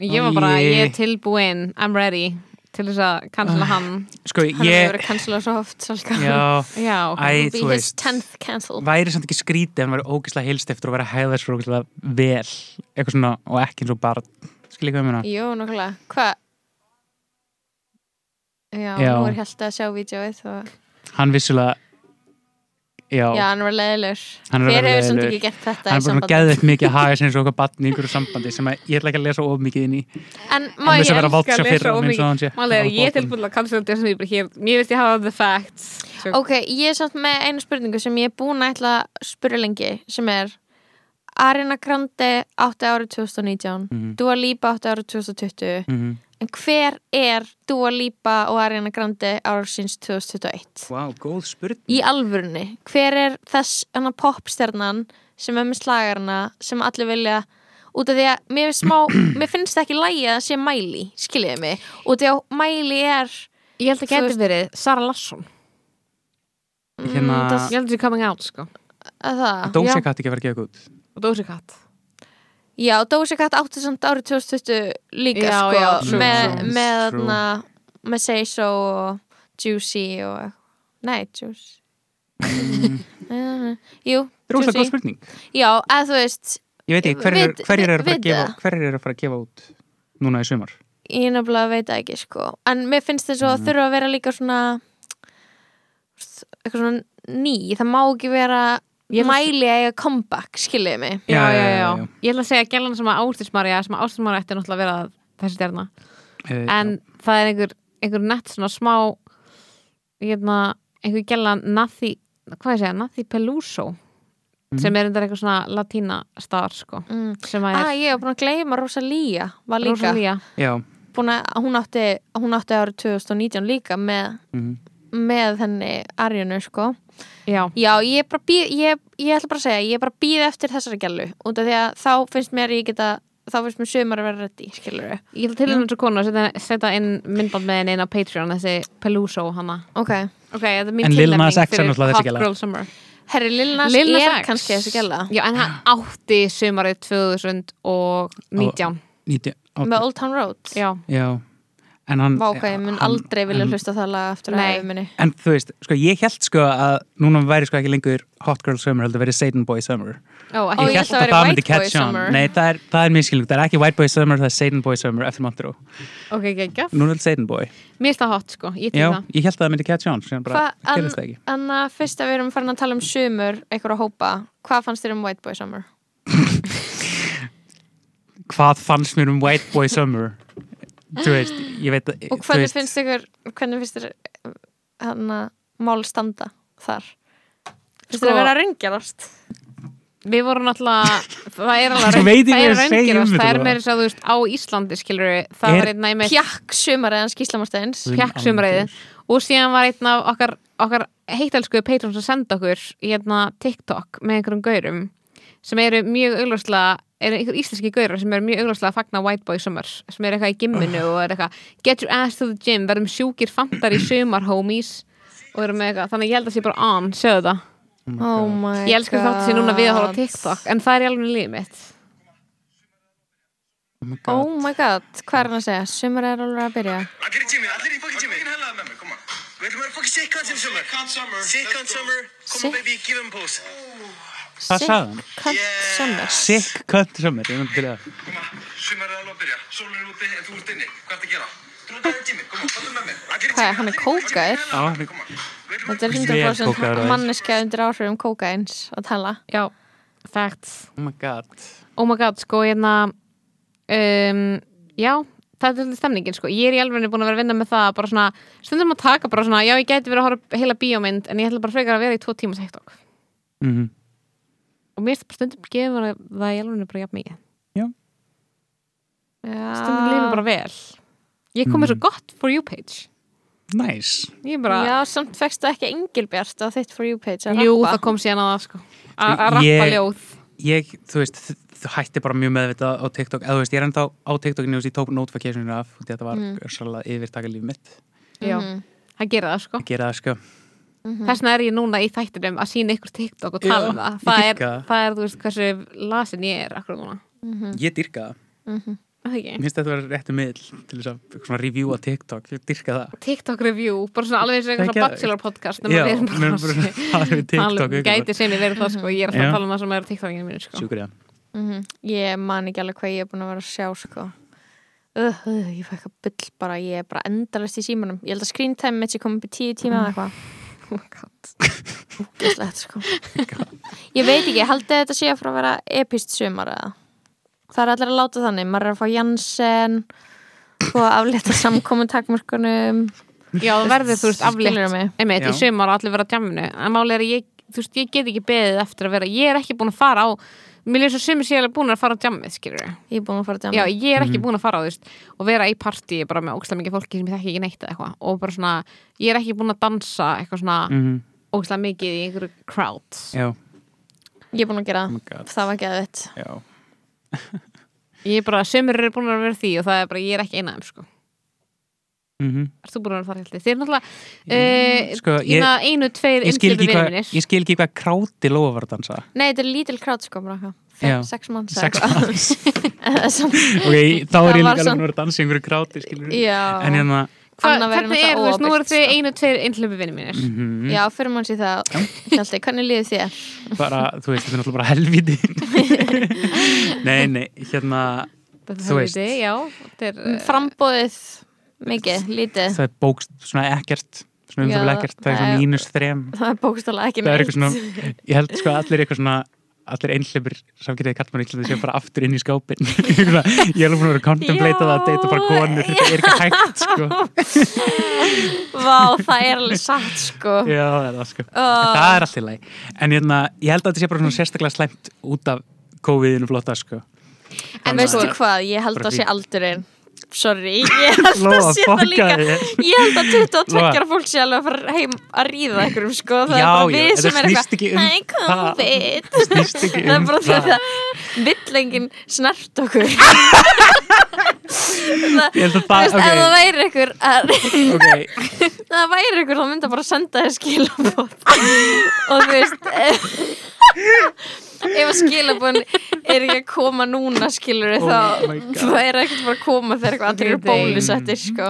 Ég var bara, ég er tilbúin I'm ready til þess að cancela hann. Sko, Hann hefur verið cancelað svo oft Já, já, Be þú veist 10th cancel væri samt ekki skrítið en væri ógislega heilstiftur og væri að hæða þessu ógislega vel eitthvað svona og ekki eins og bara skilja hvað ég meina? Jú, nokkulega Hvað? Já, Já. nú er helt að sjá vídeoið og... hann vissulega já, Já, hann var leiðilegur. Er alveg hefur samt ekki gert þetta hann er bara sambandi? geðveikt mikið að haga sem svona batn í einhverju sambandi sem að, ég ætla ekki að lesa of mikið inn í. En má ég elska að lesa fyrir of eins og sé Málega er ég botnum. tilbúin að cancela Justin Bieber hér. Mér veist ég hafa the facts. Svo- Ok, ég er samt með einu spurningu sem ég er búin að ætla að spyrja lengi sem er Ariana Grande átti árið 2019 Mhm. Dua Lipa átti árið 2020 Mhm. En hver er Dua Lipa og Ariana Grande árið síns 2021? Vá, góð spurning. Í alvörunni, hver er þess hana popstjarnan sem er með slagarna sem allir vilja út af því að mér, smá, mér finnst það ekki lægi að sé Miley, skiljiði mig. Út af því að Miley er ég held að geti veist- verið Sara Larsson Hérna- mm, það, ég held að það coming out sko. Að það? Dósi Já. Katt ekki að vera að gefa út. Doja Cat Já, Doja Cat átti samt árið 2020 líka Já, sko já, true, með, true, með, true. með, með Say So og Juicy og nei, Juicy. Jú, Róslega góð spurning. Já, að þú veist Ég veit ekki, hverjir Vit- hver eru að fara að vitið gefa það? hverjir eru að fara að gefa út núna í sumar? Ég nefnilega veit ekki sko. En mér finnst þess að þurfa að vera líka svona eitthvað svona ný. Það má ekki vera Ég mæli að eiga comeback, skiljiði mig? Já, Já, já, já, já, já, já. Ég ætla að segja gælan sem að Ástísmarja sem að Ástísmarja ætti náttúrulega að vera þessi stjarna. Uh, en það er einhver, einhver nett svona smá hérna, einhver gæla Nathi, hvað ég segja, Nathi Peluso sem er undar eitthvað svona latína star sko mm. sem að Ah, ég hef búin að gleyma Rosalía var líka. Rosalía. Að, hún átti, hún átti árið 2019 líka með, mhm. Með henni Arjunu sko. Já, Já, ég er bara býð, ég, ég ætla bara að segja, ég er bara býð eftir þessari gælu út af því að þá finnst mér ég geta þá finnst mér sömur að vera reddi, skilur ég ætla til þess að konu að setja, setja inn myndband með henni inn á Patreon þessi Peluso hana. Ok, ok, þetta er mín En Lil Nas tilnefning X er fyrir náttúrulega þessi Hot gæla. Girl Summer. Herri Lil Nas er kannski þessi gæla já, en hann átti sumarið 2019 Nítján- á- með Old Town Road. Já, Já, en hann Vá, ok, ég mun aldrei vilja en- hlusta það lag eftir Nei. að minni En þú veist, sko, ég held sko að núna væri sko ekki lengur Hot Girl Summer, heldur verið Satan Boy Summer. Ekki ég Ég held held að að það White myndi catch on. Summer. Nei, það er, það er miskilning, það er ekki White Boy Summer, það er Satan Boy Summer eftir Montreux. Ok, ekki, Núna er þetta Satan Boy. Mér finnst það hot sko, ég til Já, það. ég held að það myndi catch on, sem bara gerist það ekki. Að fyrst að við erum farin að tala um sömur eitthvað að hópa, hvað fannst þér um White Boy Summer? Hvað fannst mér um White Boy Summer? Veist, ég veit að Og hvernig veist, finnst ykkur hvernig finnst þér hann að mál standa þar? Finnst Sko- þér að vera að ringjarast? Við vorum náttúrulega, það er ég það er að um meira svo, þú veist, á Íslandi skilur það Er- var einn af með Pjakk sumarið hans Gíslamarsteins pjakksumræði og síðan var einn af okkar, okkar heitalsku patrons að senda okkur í hérna TikTok með einhverjum gaurum sem eru mjög augljóslega eru einhver íslenski gaurar sem eru mjög augljóslega að fagna White Boy Summer sem er eitthvað í gimminu og er eitthvað get your ass to the gym, verðum sjúkir fantar í sumar homies og eru með eitthvað, þannig ég held að sé bara on, sjöðu það Oh my ég elskar þátt sér núna við að God. TikTok en það er í alveg lífið mitt Oh my God. Oh god, hvað er hann að segja? Sumarið er alveg að byrja Allir í gymmi, allir í fucking gymmi. Við ætlum að vera fucking sick in summer. Sick cunt summer. Come on baby, give him pose. Hvað sagði hann? Cunt summer Sick cunt summer, ég myndi til það Koma, sumar er alveg að byrja. Sólinn er úti en þú ert inni. Hvað ertu að gera? Ert að gymmi, koma, komdu með mér. Hvað, hann er kókaður? Já, er- Þetta er Vel kókaður 100% aðeins. manneska undir áhrifum kókains að tala já, facts Oh my god oh my god, sko, hérna um, já, það er svolítið stemningin sko. ég er í alveg búin að vera að vinna með það bara svona, stundum að taka bara svona já, ég gæti verið að horfa heila bíómynd en ég ætla bara frekar að vera í tvo tíma TikTok mm og mér stundum gefur það í alveg bara jafn mikið. Stundum Já, lifið bara vel. Ég kom með Mm. svo gott for you page. Nice. Ég er bara, Já, samt fekstu ekki engilbjart á þitt for you page að jú, rappa. það kom síðan að það sko. A- að rappa ljóð. Ég, þú veist, þú hætti bara mjög meðvitað á TikTok. Eða þú veist, ég er enda á TikTokinu og ég tók notificationinu af þetta var mm. svolítið yfirtaka líf mitt. Já, Mhm. það gerir það sko. Að gera það sko þess vegna er ég núna í þættinum að sína ykkur TikTok og tala Já, um það. Það er, það. það er, þú veist, hversu lasin ég er akkur núna, Ég dyrka það, það ekki? Mér finnst þetta að vera réttu miðl til þess að svona reviewa TikTok, ég dyrka það. TikTok review, bara svona alveg eins og Það er eitthvað ekki- bachelor podcast nema Já, erum bara bara að um TikTok um, ykkur. gæti sem ég verið það sko, ég er alltaf Já. að tala um það sem er á TikTokinu mínu sko. Sjúkur ég. Mhm. Ég man ekki alveg hvað ég er búin að vera að sjá sko. Uh, uh, Ég fæ eitthvað bull bara. Ég er bara endalist í símanum. Ég held að screen time mitt sé komið upp í tíu tíma eða eitthvað oh Gæslegt sko. Ég veit ekki, haldið þetta sé að fara að vera epist sumar eða? Það er allir að láta þannig. Maður er að fá Janssen að aflétta samkomin takmörkunum já, það verður, þú veist, aflétt. Einmitt, í sumar og allir vera á djaminu en máli er að ég, þú veist, ég get ekki beðið eftir að vera, ég er ekki búin að fara á mér er svo sumir sé alveg búin að fara á djamið, skilur Ég er búin að fara að Já, djama ég er ekki Mhm. búin að fara á þú veist og vera í partí bara með ógstlega mikið fólki sem ég þekki ekki neitt eða eitthvað. Og bara svona, ég er ekki búin að dansa eitthvað svona mm ógstlega mikið í einhverju crowd Já, Ég er búin að gera oh það god. Það var geðvitt Já, ég er bara, sömur eru búin að vera því og það er bara, ég er ekki eina af þeim sko mhm. Erst þú búin að þar heldur? Þeir eru náttúrulega uh, Sko, ég- ég, einu, tveir Ég hvað, vinir. ég skil ekki hvað kráti lofa var að dansa. Nei, þetta er lítil krát sko Sex manns Ok, þá er ég líka alveg að dansa í einhverju kráti skilur Já. En hérna, Hva, Annað væri hvernig er, þú veist, nú eru þið óábyrgt, einu, tveir innhlöpu vinni mínir. Mhm. Já, fyrir mann sér það. Hjalti, hvernig líður þér? bara, þú veist, þetta er náttúrulega bara helviti nei, nei, hérna Þetta Þú er veist. helviti, já. Þetta er, Frambóðið mikið, lítið. það er bókst svona ekkert svona um það ekkert, það er svona mínus þrem. Það er bókstala ekki svona, ég held sko að allir eitthvað svona allir einhleipir samkynniði kallmann Íslandi séu bara aftur inn í skápin ég er alveg að vera að contemplata það að deyta bara konur, þetta er ekki hægt sko. Vá, það er alveg satt sko. Já, það er það sko. Ó. það er allt í lagi, en hérna, ég held að þetta sé bara svona sérstaklega slæmt út af COVID-inu flotta sko. En veistu hvað, ég held að sé aldurinn Sorry, ég held að Lóa, sé það líka. þér. Ég held að 22 Lóa. ára fólk sé alveg að fara heim að ríða einhverjum sko. Það Já, er bara já, við þetta sem er ekki um það. COVID. Það er um bara því að það. það vill enginn snert okkur. Ég held að það, ef það væri ykkur að, ok. Það væri ykkur þá myndi að bara senda þér skilabóð og þú veist ef, að skilabóðin er ekki að koma núna skilur Oh þá það er ekkert bara að koma þegar eitthvað allir eru bólusettir sko.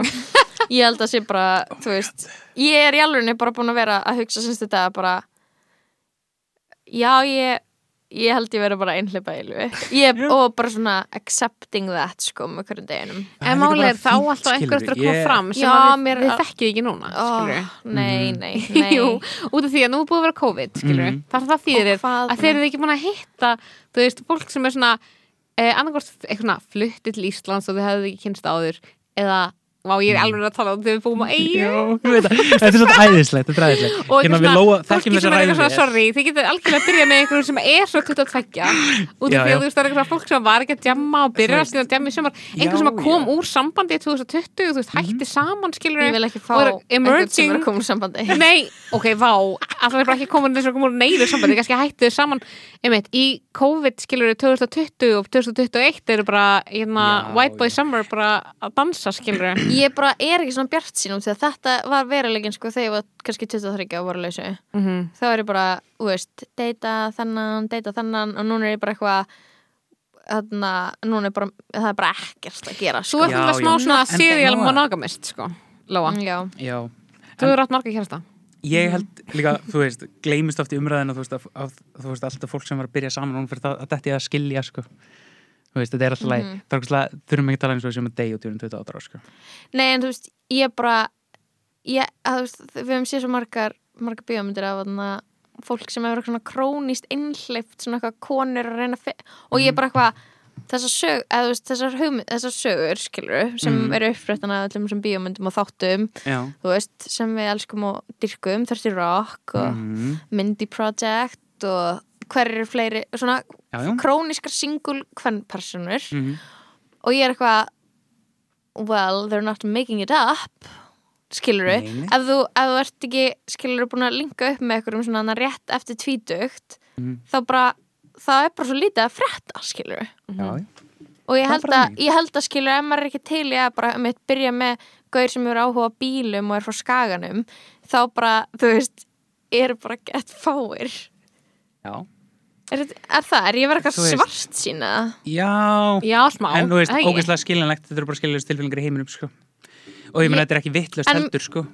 ég held að sé bara þú veist, ég er í alveg bara búin að vera að hugsa semst þetta bara já ég ég held ég vera bara einhleipa í ég, og bara svona accepting that sko með hverjum deginum. En er þá alltaf einhver eftir að koma fram sem Já, að við, við er- þekkið ekki núna, oh, nei, Mhm. nei, nei. Jú, út af því að nú búið að vera COVID, skilur Mhm. Það þýðir að þeir eru ekki búin að hitta þú veist, fólk sem er svona eh, svona fluttið til Íslands og þau hefðu ekki kynst áður eða, vá, ég er alveg að tala um þegar við búum á það. þetta er svona æðislegt þetta er æðislegt. Og hérna við lóa, þekkjum fólki þessa sem er eitthvað svona, ræði sorry, þið getur algjörlega að byrja með einhverjum sem er svo 22 út Já, af því að þú veist, það er eitthvað fólk sem var ekki að djamma og byrja Þú að að djamma í Já, einhver sem að kom já. Mhm. úr sambandi í 2020, þú veist, hætti saman skilur ég vil ekki fá og er einhvern sem er að koma úr sambandi. Nei, ok, vá, alltaf er bara ekki komin þess að koma úr neyður sambandi, kannski hættu þau saman einmitt, í COVID skilur 2020 og 2021 eru bara Já, White Boy já. Summer bara að dansa skilur ég bara er ekki svona bjart sínum því að þetta var verulegin sko þegar ég var kannski 23 og voru lausu mm -hmm. þá er ég bara, þú veist, deyta þennan deyta þennan og núna er ég bara eitthvað þarna, núna er bara það er bara ekkert að gera Þú ert Já, alltaf smá svona serial monogamist sko, Lóa, já, já, þú eru átt marga kjærasta ég held líka, þú veist, gleymist oft í umræðinu þú veist, að, að, þú veist, alltaf fólk sem var að byrja saman hún fyrir það, að þetta er að skilja, sko veist, þetta er alltaf það er okkur þurfum ekki að tala eins og sem að deyja út í 28 ára, sko nei en þú veist ég bara ég, að, þú veist, við hefum séð svo margar margar bíómyndir af þarna fólk sem hefur svona krónist innhleift svona eitthvað konur að reyna og ég er bara eitthvað þessar sög, eða þú veist, þessar, þessar sögur skilur, sem Mhm. eru uppfréttan af öllum þessum bíómyndum og þáttum veist, sem við elskum og dyrkum, Thirsty Rock og Mhm. Mindy Project og hver eru fleiri svona já, já. króniskar single hvern personur Mhm. og ég er eitthvað well, they're not making it up skilur Nei, nei. ef þú, ef þú ert ekki skilur búin að linka upp með einhverjum svona rétt eftir tvítugt Mhm. þá bara, það er bara svo lítið að frétta skilur já, já. og ég held, að, ég held að skilur ef maður er ekki til í að bara um eitt byrja með gaur sem eru áhuga bílum og er frá skaganum þá bara, þú veist eru bara gett fáir já. Er, er það, er ég verið eitthvað svart sína? Já. Já, smá. En þú veist, ógeðslega skiljanlegt þetta eru bara skiljanlega tilfélningar í heiminum, sko. Og ég meina, Ég- þetta er ekki vittlust heldur, sko.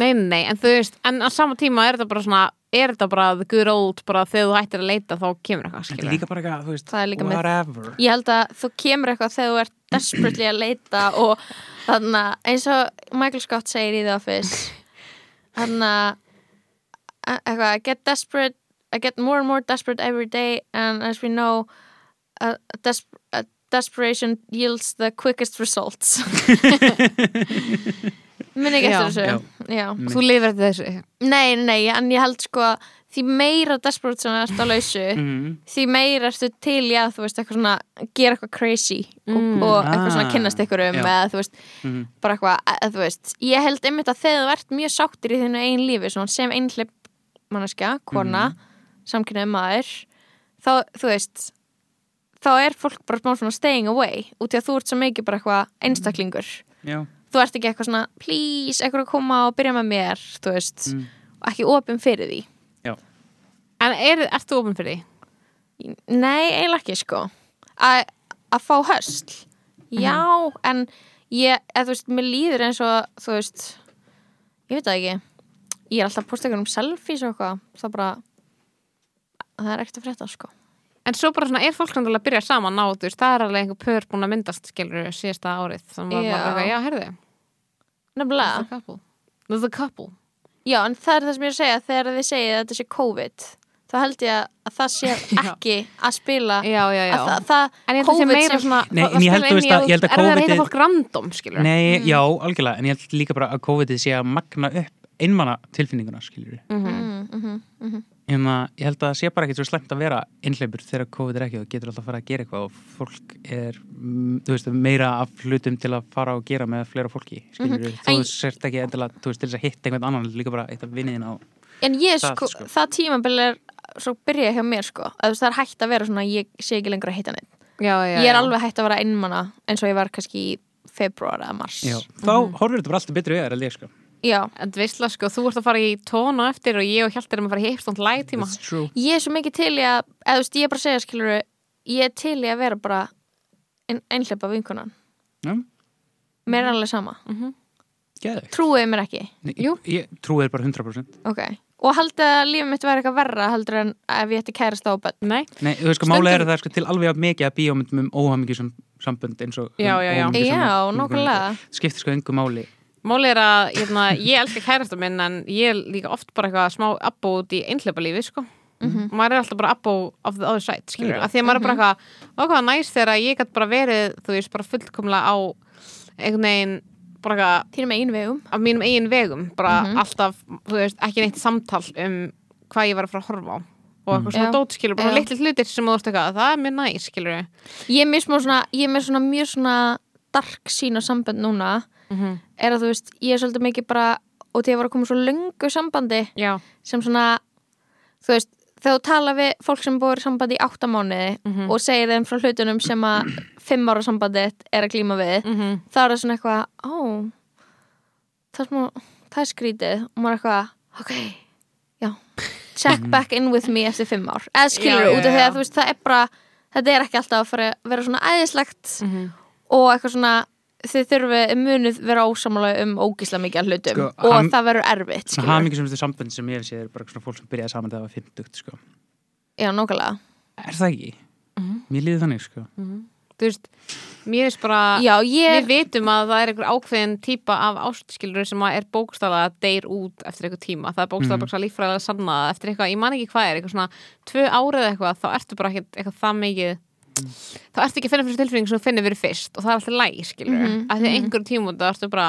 Nei, nei, en þú veist, en á sama tíma er þetta bara svona, er þetta bara the good old, bara þegar þú hættir að leita þá kemur eitthvað, þetta er líka bara eitthvað, þú veist, er líka með- whatever. Ég held að þú kemur eitthvað þegar þú ert desperately að leita og þannig að eins og Michael Scott segir í The Office þannig að eitthvað, I get desperate I get more and more desperate every day and as we know a, a, des a desperation yields the quickest results minn ekki Já, eftir þessu já. Þú lifir þessu Nei, nei, en ég held sko að því meira desperate sem það ert á lausu Mhm. því meira ertu til að þú veist eitthvað svona gera eitthvað crazy og, Mm. og eitthvað svona Ah, kynnast ykkur um já. eða þú veist, Mhm. bara eitthvað eða, þú veist, ég held einmitt að þegar þú ert mjög sáttir í þínu einn lífi, svona sem einhleip manneskja, kona samkynnaði maður þá, þú veist þá er fólk bara smá svona staying away út í að þú ert svo mikið bara eitthvað einstaklingur. Já, þú ert ekki eitthvað svona please, eitthvað að koma og byrja með mér þú veist, Mm. og ekki opin fyrir því. En er, ert þú ofin fyrir því? Nei, eiginlega ekki sko. A- Að fá hösl. Já, en ég, eða þú veist, mér líður eins og þú veist, ég veit það ekki. Ég er alltaf að posta ykkur um selfies og eitthvað, það bara það er ekkert að frétta, sko. En svo bara svona er fólk alveg að byrja saman á þú veist, það er alveg einhver pör búin að myndast skilur síðasta árið, þannig að maður bara, já, herði nefnilega, The couple. The couple. Já, en það er það sem ég er að segja þegar þið segið að þetta sé COVID þá held ég að það sé ekki að spila Já, já, já. að það, það En ég held að það sé COVID meira sem- svona Nei, en ég held, þú veist, að- ég held að Er það að heita COVID-ið- fólk random, skilur Nei, já, algjörlega, en ég held líka bara að COVID-ið sé að magna upp einmanna tilfinninguna, skilur við. Mhm. mm, mm, mm, En að ég held að það sé bara ekkert svo slemt að vera einhleipur þegar COVID er ekki og getur alltaf að fara að gera eitthvað og fólk er, mm, þú veist, meira af hlutum til að fara og gera með fleira fólki, skilur við. Þú sért ekki endilega, þú veist, til þess að hitta einhvern annan, líka bara eitt af vinniðin á. en ég Það, sko, sko. það tímabil er svo byrja hjá mér sko, að þú veist, það er hægt að vera svona ég sé ekki lengur að hitta neitt Já, já, ég er já. alveg hægt að vera einmanna eins og ég var kannski í februar eða mars Já, þá horfir þetta bara alltaf betri við þér, held ég, sko. Já. En veistla, sko, þú ert að fara í tónu eftir og ég og Hjalti erum að fara í heipstónd lægtíma ég er svo mikið til í að eða þú veist, ég er bara að segja skilur ég er til í að vera bara ein, einhleipa vinkunan Já, mér er alveg sama, geðveikt. trúið mér ekki Nei, Jú. Ég trúi þér bara 100%. ok, og haldið að lífið mitt væri eitthvað verra heldur en ef ég ætti kærast á bönn Nei, Nei, þú veist, sko, málega er að það er sko til alveg mikið að bíómyndum um óhamingjusum sambönd eins og Já, um já, já. Já, nákvæmlega. Skiptir sko engu máli. Máli er að hérna, ég elska kærasta minn en ég er líka oft bara eitthvað smá abbo út í einhleipa lífi, sko maður er alltaf bara abbo of the other side, skilur að því að maður er bara eitthvað, okkar næst þegar ég gætt bara verið, þú veist, bara fullkomlega á einhvern veginn bara eitthvað þínum einu vegum. af mínum eigin vegum bara alltaf, þú veist, ekki neitt samtal um hvað ég var að fara að horfa á. Og eitthvað svona dót, skilur, bara litli hlutir sem þú veist eitthvað, það er mjög næs, skilur ég er mér svona, ég er með svona mjög svona dark sín á sambönd núna Mhm. er að þú veist, ég er svolítið mikið bara og því að ég var að koma svo löngu sambandi Já, sem svona þú veist, þegar þú tala við fólk sem búið sambandi í áttamániði Mhm. og segir þeim frá hlutunum sem að fimm ára sambandið er að glíma við mhm, þá er það svona eitthvað ó, það er smá það er skrítið. Og maður er eitthvað ok, já check back in with me eftir fimm ár. Eða skilur út af því að þú veist, það er bara þetta er ekki alltaf að vera svona æðislegt mhm. og eitthvað svona þið þurfið munuð vera ósamála um ógísla mikið hlutum Sko, og ham- það verður erfitt Svona skilur hamingjusum sambönd sem ég hef séð er bara svona fólk sem byrjaði saman þegar það var 50, sko. já, nógulega Er það ekki? Mér líður þannig, sko. Þú veist, mér er bara já, ég Við vitum að það er einhver ákveðin típa af ástskilur sem að er bókstaflega deyr út eftir einhver tíma. Það er bókstaflega mm. líffræðilega sannað eftir eitthvað, ég man ekki hvað er, eitthvað svona eitthvað, þá ertu ekki að finna fyrir tilfinning sem þú finnir fyrir fyrst og það er alltaf læg, skilur mm Mhm, að því að einhverjum tímum það ertu bara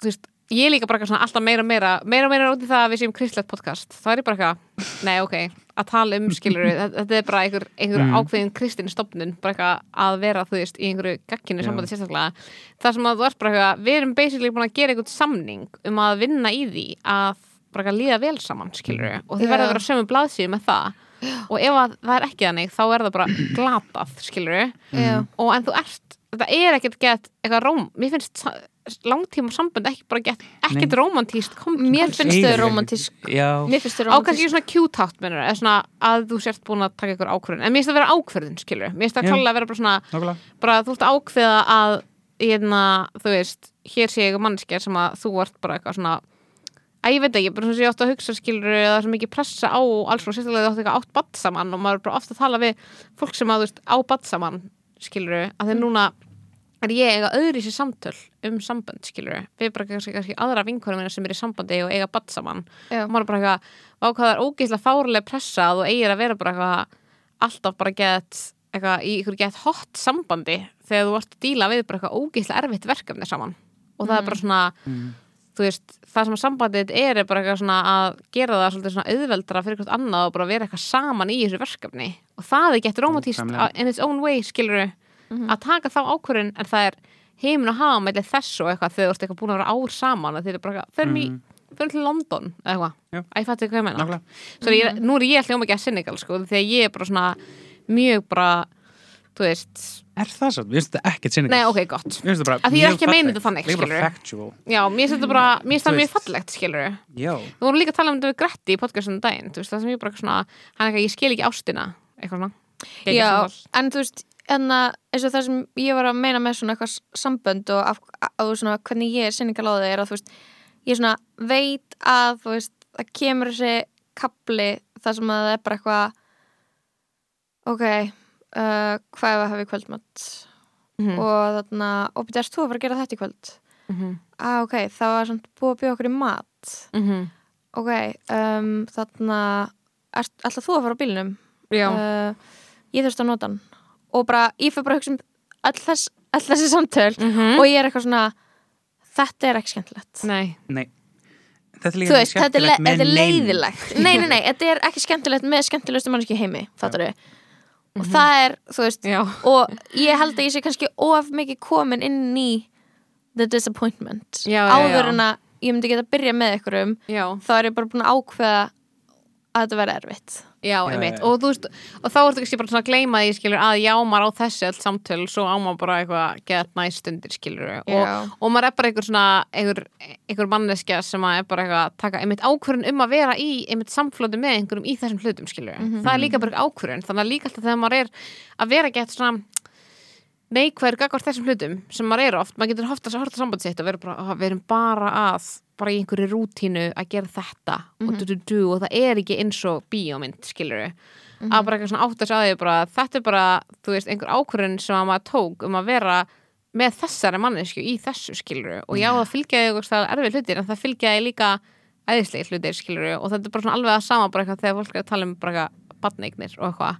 þú veist ég líka bara svona alltaf meira meira meira meira út í það að við séum kristlegt podcast. Þá er ég bara eitthvað, nei ok að tala um skilur, þetta er bara einhver, einhver Mm. ákveðin kristin stopnun bara eitthvað að vera, þú veist, í einhverju gagginu sambandi sérstaklega. Það sem að þú ert bara eitthvað, við erum basically búin að gera einhvern samning um að vinna í því að bara eitthvað líða vel saman, skilur og þið Já. verða að vera sömu blaðsíðu með það og ef að það er ekki þannig þá er það bara glatað, skilur já, og en þú ert, þetta er ekkert gett eitthvað róm, mér finnst langtíma sambönd ekki bara gett, ekkert romantíst mér finnst þau romantísk mér finnst þau á kannski romantísk svona cute hátt minnur, eða svona að þú sért búin að taka ykkur ákvörðun. En mér finnst það að vera ákvörðun, skilur mér finnst það Já. klálega að vera bara svona nákvæmlega. bara þú ert að ákveða að hérna, þú veist, hér sé ég sem að ég veit ekki, bara svona sem ég átt að hugsa skilur það er svo mikið pressa á alls svona sérstaklega þú átt eitthvað átt badd saman og maður er bara ofta að tala við fólk sem að þú veist á badd saman skilur að þeir núna er ég eiga öðru í sér samtöl um sambönd skilur við bara kannski, kannski aðra vinkonum minna sem er í sambandi og eiga badd saman Já. og maður er bara eitthvað, á hvað það er ógeðslega fárlega pressa að þú eigir að vera bara eitthvað alltaf bara gett eitthvað í ykkur gett hot sambandi þegar þú við eitthvað og Mm. þú veist, það sem að sambandið er er bara eitthvað svona að gera það svolítið svona auðveldra fyrir hvort annað og bara vera eitthvað saman í þessu verkefni. Og það er gett romantíst in its own way, skilur að taka þá ákvörðun en það er heimin að hafa með þess og eitthvað þegar þú ert eitthvað búin að vera ár saman þið er bara eitthvað, förum í förum til London eða eitthvað, að ég fætti hvað ég. Svo ég, nú er ég hljóma ekki að Senegal sko, þegar ég er bara svona mjög bara, þú veist Er það svo? Við finnst þetta ekkert sinni. nei, ok, gott Mér finnst þetta bara Af því ég er mjög ekki að meina þetta þannig, Líka bara skilurðu. factual. Já, mér finnst þetta bara, mér finnst það Þú mjög veist. fallegt, skilur Já. Við vorum líka að tala um þetta við Gretti í podcastunum daginn, þú veist, það sem ég bara svona, hann er eitthvað, ég skil ekki ástina, eitthvað svona. Geggjað já, samtal. en þú veist enna, eins og það sem ég var að meina með svona eitthvað s- sambönd og, af, og svona, hvernig ég er sinningal á þau er að þú veist, ég svona veit að þú veist, það kemur þessi kapli þar sem að það er bara eitthvað ok uh, hvað ef að hafa í kvöldmatt Mhm. og þarna, og byrja, erst þú að fara að gera þetta í kvöld? Mhm. ah, ok, það var svona búið að bjóða okkur í mat Mhm. ok, um, þarna ert, ætla þú að fara á bílnum? Já, uh, ég þurfti að nota hann og bara, ég fyrir bara að hugsa um all, þess, all þessi samtöl Mhm. og ég er eitthvað svona þetta er ekki skemmtilegt nei Nei. Þetta er veist, þetta er, þetta er leiðilegt nei, nei, nei, þetta er ekki skemmtilegt með skemmtilegustu manneski í heimi, fattar við Mhm. og það er, þú veist Já, og ég held að ég sé kannski of mikið komin inn í the disappointment. Já, áður en að ég myndi geta að byrja með ykkurum já. þá er ég bara búin að ákveða að þetta verði erfitt. Já, Já, einmitt, já. og veist og þá ertu kannski bara svona að gleyma því skilur að já, maður á þessi öll samtöl svo á maður bara eitthvað get næst stundir og, og maður er bara einhver svona einhver, einhver manneskja sem að er bara eitthvað að taka einmitt ákvörðun um að vera í einmitt samflóti með einhverjum í þessum hlutum skilur það er líka bara ákvörðun, þannig að líka alltaf þegar maður er að vera gett svona neikvæður gagvart þessum hlutum sem maður er oft, maður getur haft að horta samband sitt og vera bara, "Ah, við erum bara að bara í einhverju rútínu að gera þetta. Og, du, du, du, og það er ekki eins og bíómynd, skilur að bara eitthvað svona átt að segja því bara þetta er bara, þú veist, einhver ákvörðun sem að maður tók um að vera með þessari mannesku í þessu, skilur og já, það fylgjaði eitthvað erfið hlutir en það fylgjaði líka æðislega hlutir, skilur og þetta er bara svona alveg að sama bara eitthvað þegar fólk er að tala um bara eitthvað badneignir og eitthvað.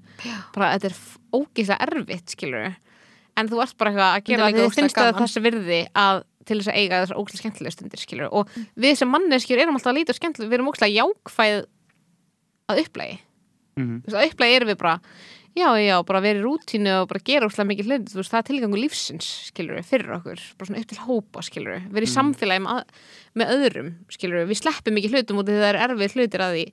Bara þetta er ógeðslega erfitt, skilur en þú ert bara eitthvað að er gera ógeðslega finnst það þessi virði að til þess að eiga þessar ógeðslega skemmtilega stundir skilur og við sem manneskjur erum alltaf að líta skemmtilega, við erum ógeðslega jákvæð að upplægi Mhm. þú veist, að upplægi erum við bara já, já, bara verið í rútínu og bara gera ógeðslega mikið veist, það er tilgangu lífsins skilur fyrir okkur, bara svona upp til hópa skilur verið í samfélagi með, að- með öðrum skilur við sleppum mikið hlutum því það er erfið hlutir að því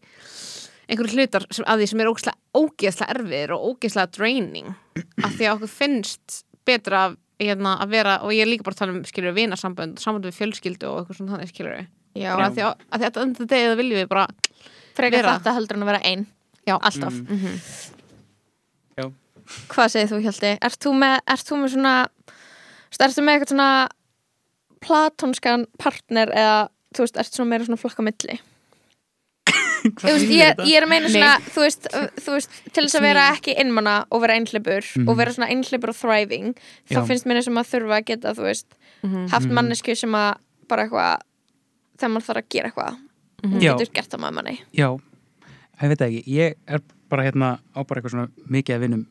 einhverju hlutar sem, að því sem er ógeðslega erfiðir og ógeðslega draining. Af því að okkur finnst betra að, hérna, að vera, og ég er líka bara að tala um skilur vinasambönd, sambönd við fjölskyldu og eitthvað svona þannig skilur Já, að því að, að þetta degið viljum við bara frekar vera. þetta heldur en að vera einn Já. alltaf mm Já. Hvað segir þú Hjalti? Ert þú með, ert þú með svona ert þú með eitthvað svona platónskan partner eða þú veist, ert svona meira svona flokka milli Ég, veist, ég, ég er að meina svona, þú veist, þú veist til þess að vera ekki innmanna og vera einhlipur og vera svona einhlipur og thriving þá Já. finnst mér eins og maður þurfa að geta, þú veist haft mannesku sem að bara eitthvað þegar maður þarf að gera eitthvað. Já. getur gert það með manni. Já, ég veit það ekki. Ég er bara hérna á bara eitthvað svona mikið af vinnum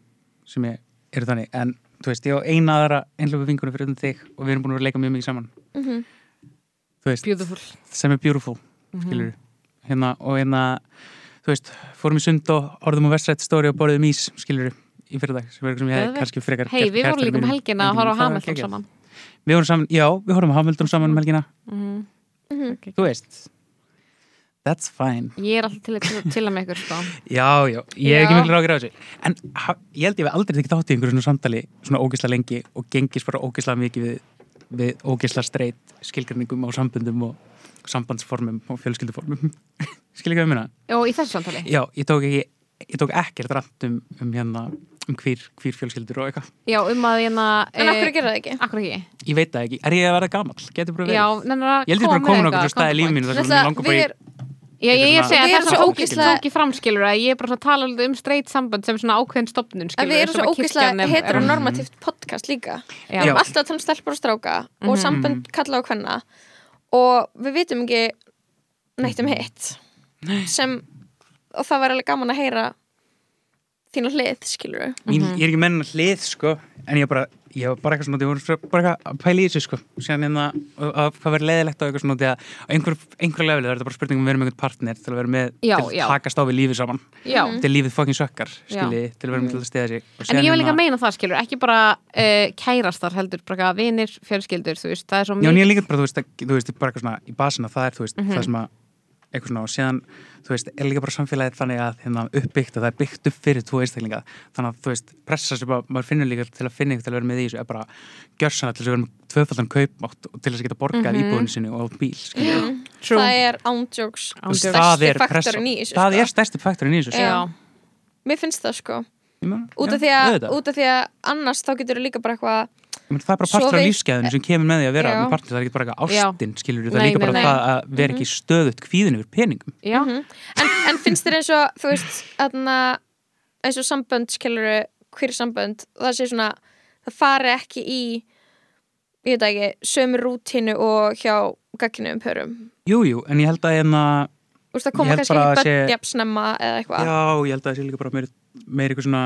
sem ég eru þannig. En þú veist, ég á eina aðra einhverju vingunum fyrir þig og við erum búin að vera að leika mjög mikið saman. Mhm. þú veist, beautiful. sem er beautiful skilur hérna og hérna þú veist, fórum í sund og orðum á Westside Story og borðum ís, skilur í fyrir dag sem er eitthvað sem ég hef kannski frekar hei, við vorum líka um helgina að horfa á Hamilton saman. Við vorum saman, já, við horfum á Hamilton saman um helgina. Mhm. þú veist that's fine. Ég er alltaf til, til, til að með ykkur sko. Já, já, ég hef ekki miklu rákir á þessu. En ha, ég held ég við aldrei tekið þátt í einhverju svona samtali svona ógisla lengi og gengist bara ógisla mikið við, við ógisla streit skilgjarningum á sambundum og sambandsformum og fjölskylduformum. Skil ekki að minna? og í þessu samtali? Já, ég tók ekki ég tók ekkert rætt um, um hérna um hvír, hvír fjölskyldur og eitthvað. Já, um að hérna en eh, okkur gera það ekki? akkur ekki? Ég veit það ekki, er ég að vera gamall? Getur bara verið? já, nennir að Ég held ég bara koma komin með okkur eitthvað, svo staði í lífið mínu þar sem ég langar bara í er- Já, ég, ég Eitthvað segi Við að það er ógeðslega- tók í framskilur að ég er bara svona að tala um straight samband sem svona ákveðin stopnun En skilur við erum svo ógeðslega heteronormativt podcast líka. Við Já. erum alltaf að tala um stelpur og stráka og sambönd kalla og kvenna og við vitum ekki neitt um hitt. Sem, og það var alveg gaman að heyra þína hlið, skilur við Mín, ég er ekki menn hlið sko en ég bara, ég var bara eitthvað svona ég var bara eitthvað að pæla í þessu sko. Síðan hérna, og- að hvað verður leiðilegt á eitthvað svona því að einhver, einhver lefli það er þetta bara spurning um að vera með einhvern partner til að vera með Já, til já. að takast á við lífið saman. Já, til lífið fucking sökkar skilji, til að vera með til að stiða sig. Og en ég vil líka hérna- meina það skilur ekki bara uh, kærastar heldur bara vinir, fjölskyldur, þú veist, það er svo Já, eitthvað svona það það eitthvað og síðan, þú veist, er líka bara samfélagið þannig að hérna uppbyggt og það er byggt upp fyrir tvo einstaklinga, þannig að þú veist pressa sem bara, maður finnur líka til að finna ykkur til að vera með í þessu er bara gjörsanna til að vera með tvöfaldan kaupmátt og til þess að geta borgað mm Mhm. íbúðinu sinni og á bíl, skilja True. Það er ándjóks það stærsti er faktorinn í þessu það sko. er stærsti faktorinn í þessu. Já, Mér finnst það sko út af, því að, auðvitað. út af því að annars þá getur þú líka bara eitthvað Meina, það er bara partur af lífsgæðinu sem kemur með því að vera Já. með partner, það er ekki bara eitthvað Já. ástin skilur það er Nei, líka bara nei, nei. það að vera ekki stöðut kvíðin yfir peningum Já, en, en finnst þér eins og, þú veist, aðna, eins og sambönd, skilur hver sambönd, það sé svona það fari ekki í ég veit ekki, sömu rútínu og hjá gagginum pörum Jú, jú, en ég held að hérna Þú veist, það koma kannski ekki að sé- börn jafn snemma eða eitthvað Já, ég held að það sé líka bara meir, meir eitthvað svona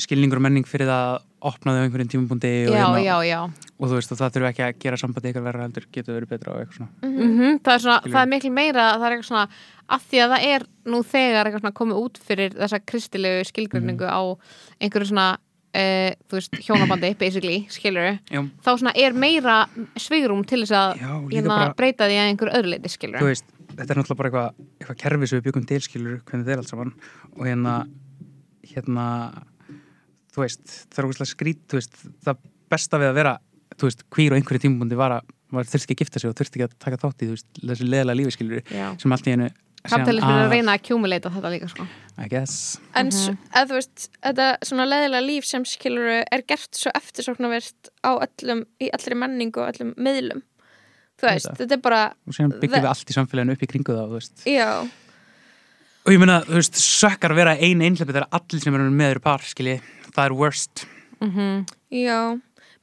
skilningur og menning fyrir það að opna þau á einhverjum tímabundi og, hérna, já, já. og þú veist og það þurfi ekki að gera sambandi eitthvað verra heldur getur verið betra og eitthvað svona. Mm það, er svona, það er miklu meira það er eitthvað svona, af því að það er nú þegar eitthvað svona komið út fyrir þessa kristilegu skilgrinningu Mhm. á einhverju svona uh, þú veist, hjónabandi, basically, skilur Já, þá svona er meira svigrum til þess að Já, hérna, breyta því að einhverju öðru leiti, skilur þú veist, þetta er náttúrulega bara eitthvað, eitthvað kerfi sem við byggum til skilur hvernig þetta er allt saman. Og hérna hérna þú veist, það er ógæslega skrít þú veist, það besta við að vera þú veist, hvír og einhverju tímabundi var að var þurfti ekki að gifta sig og þurfti ekki að taka þátt í þú veist, þessu leðilega lífi skilur Já. sem allt í einu kapitalismin er að- að reyna að accumulata þetta líka sko. I guess en mm eða þú veist, þetta svona leðilega líf sem skilur er gert svo eftirsóknarvert á öllum, í allri menningu og öllum miðlum þú veist, Þetta. þetta er bara og síðan byggjum við allt í samfélaginu upp í kringu það þú veist. já, og ég meina, þú veist, sökkar að vera ein einhleipi þegar allir sem eru með eru par skilji, það er worst. Já.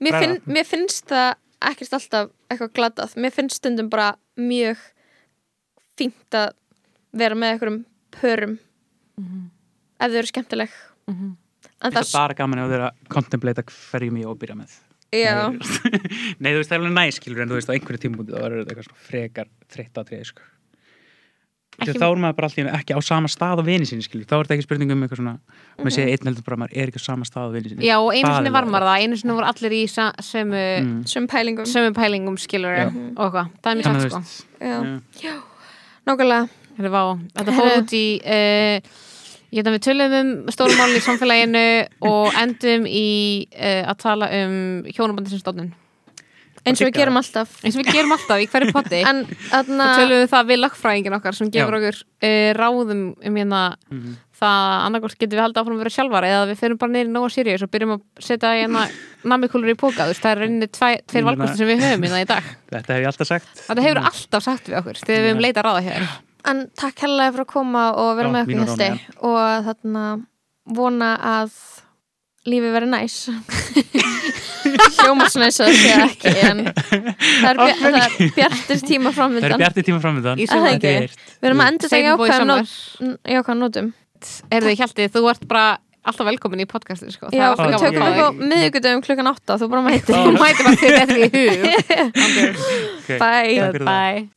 Mér, finn, mér finnst það ekkert alltaf eitthvað glatað, mér finnst stundum bara mjög fínt að vera með einhverjum pörum. Ef þau eru skemmtileg. En það er bara gaman að vera að contemplata hverjum ég óbyrja með. Já, Nei, þú veist, það er alveg næskilur en þú veist, á einhverju tímabúti þá er þetta eitthvað frekar þreytt að treði, sko. Ekki-. Þá er maður bara alltaf ekki á sama stað á vini sinni, skilur. Þá er þetta ekki spurning um eitthvað svona, maður sé einn heldur bara að maður er ekki á sama stað á vini sinni. já, og einu sinni var maður það einu sinni voru allir í sömu, Mm. pælingum sömu pælingum skilur Já. og hvað, það er mjög þú sko já, já. nákvæmlega Þetta, Herru. út í uh, ég held að við tölum um stórmál í samfélaginu og endum í uh, að tala um hjónabandi sem stofnun eins og við gerum alltaf. Eins og við gerum alltaf í hverju potti en aðna, og tölum við það við lagfræðingin okkar sem gefur Já. okkur uh, ráðum um hérna Mhm. það annarkort getum við haldið áfram að vera sjálfar eða við ferum bara niður í Nóa Sirius og byrjum að setja hérna namikúlur í póka þú veist, það er reyni tveir valkostir sem við höfum hérna í dag. Þetta hef ég alltaf sagt. þetta hefur alltaf sagt við okkur þegar við höfum leitað ráða hér en takk hérlega fyrir að koma og vera Já, með okkur og hérsti og þarna vona að lífið veri næs hljóma svona eins og það sé ekki en það er, bjar, það er bjartir tíma Það er framvindan tíma. Í Er það sumar. ekki? við erum að enda þetta nót- jákvæðum nótum Erðu Hjalti, þú ert bara alltaf velkomin í podcasti sko. já, Það við tökum upp á miðugudöfum klukkan 8 þú bara mætir Þú mæti bara fyrir þetta í hug Okay. bye það. Bye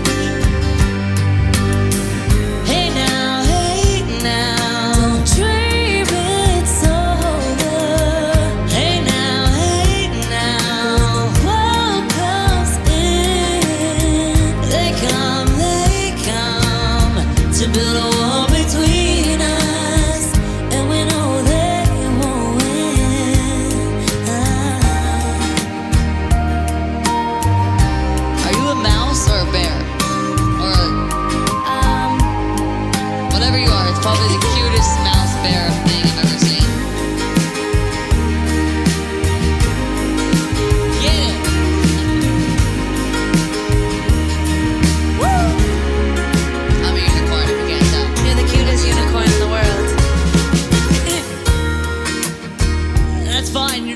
Probably the cutest mouse bear thing I've ever seen.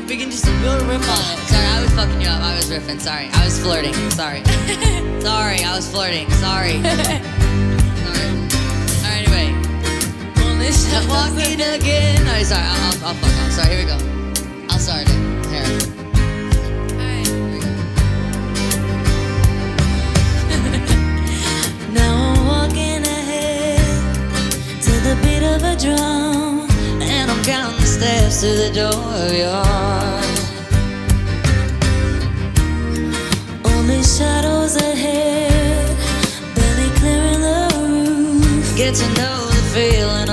We can just build a riff on it. Sorry, I was fucking you up. I was riffing. Sorry. I was flirting. Sorry. sorry, I was flirting. Sorry. Miss that walking again. Oh, sorry. I'll, I'll, I'll fuck off. Sorry. Here we go. I'll start it. Here. Right. here we go. now I'm walking ahead to the beat of a drum, and I'm counting the steps to the door of your heart. Only shadows ahead, barely clearing the roof. Get to know the feeling.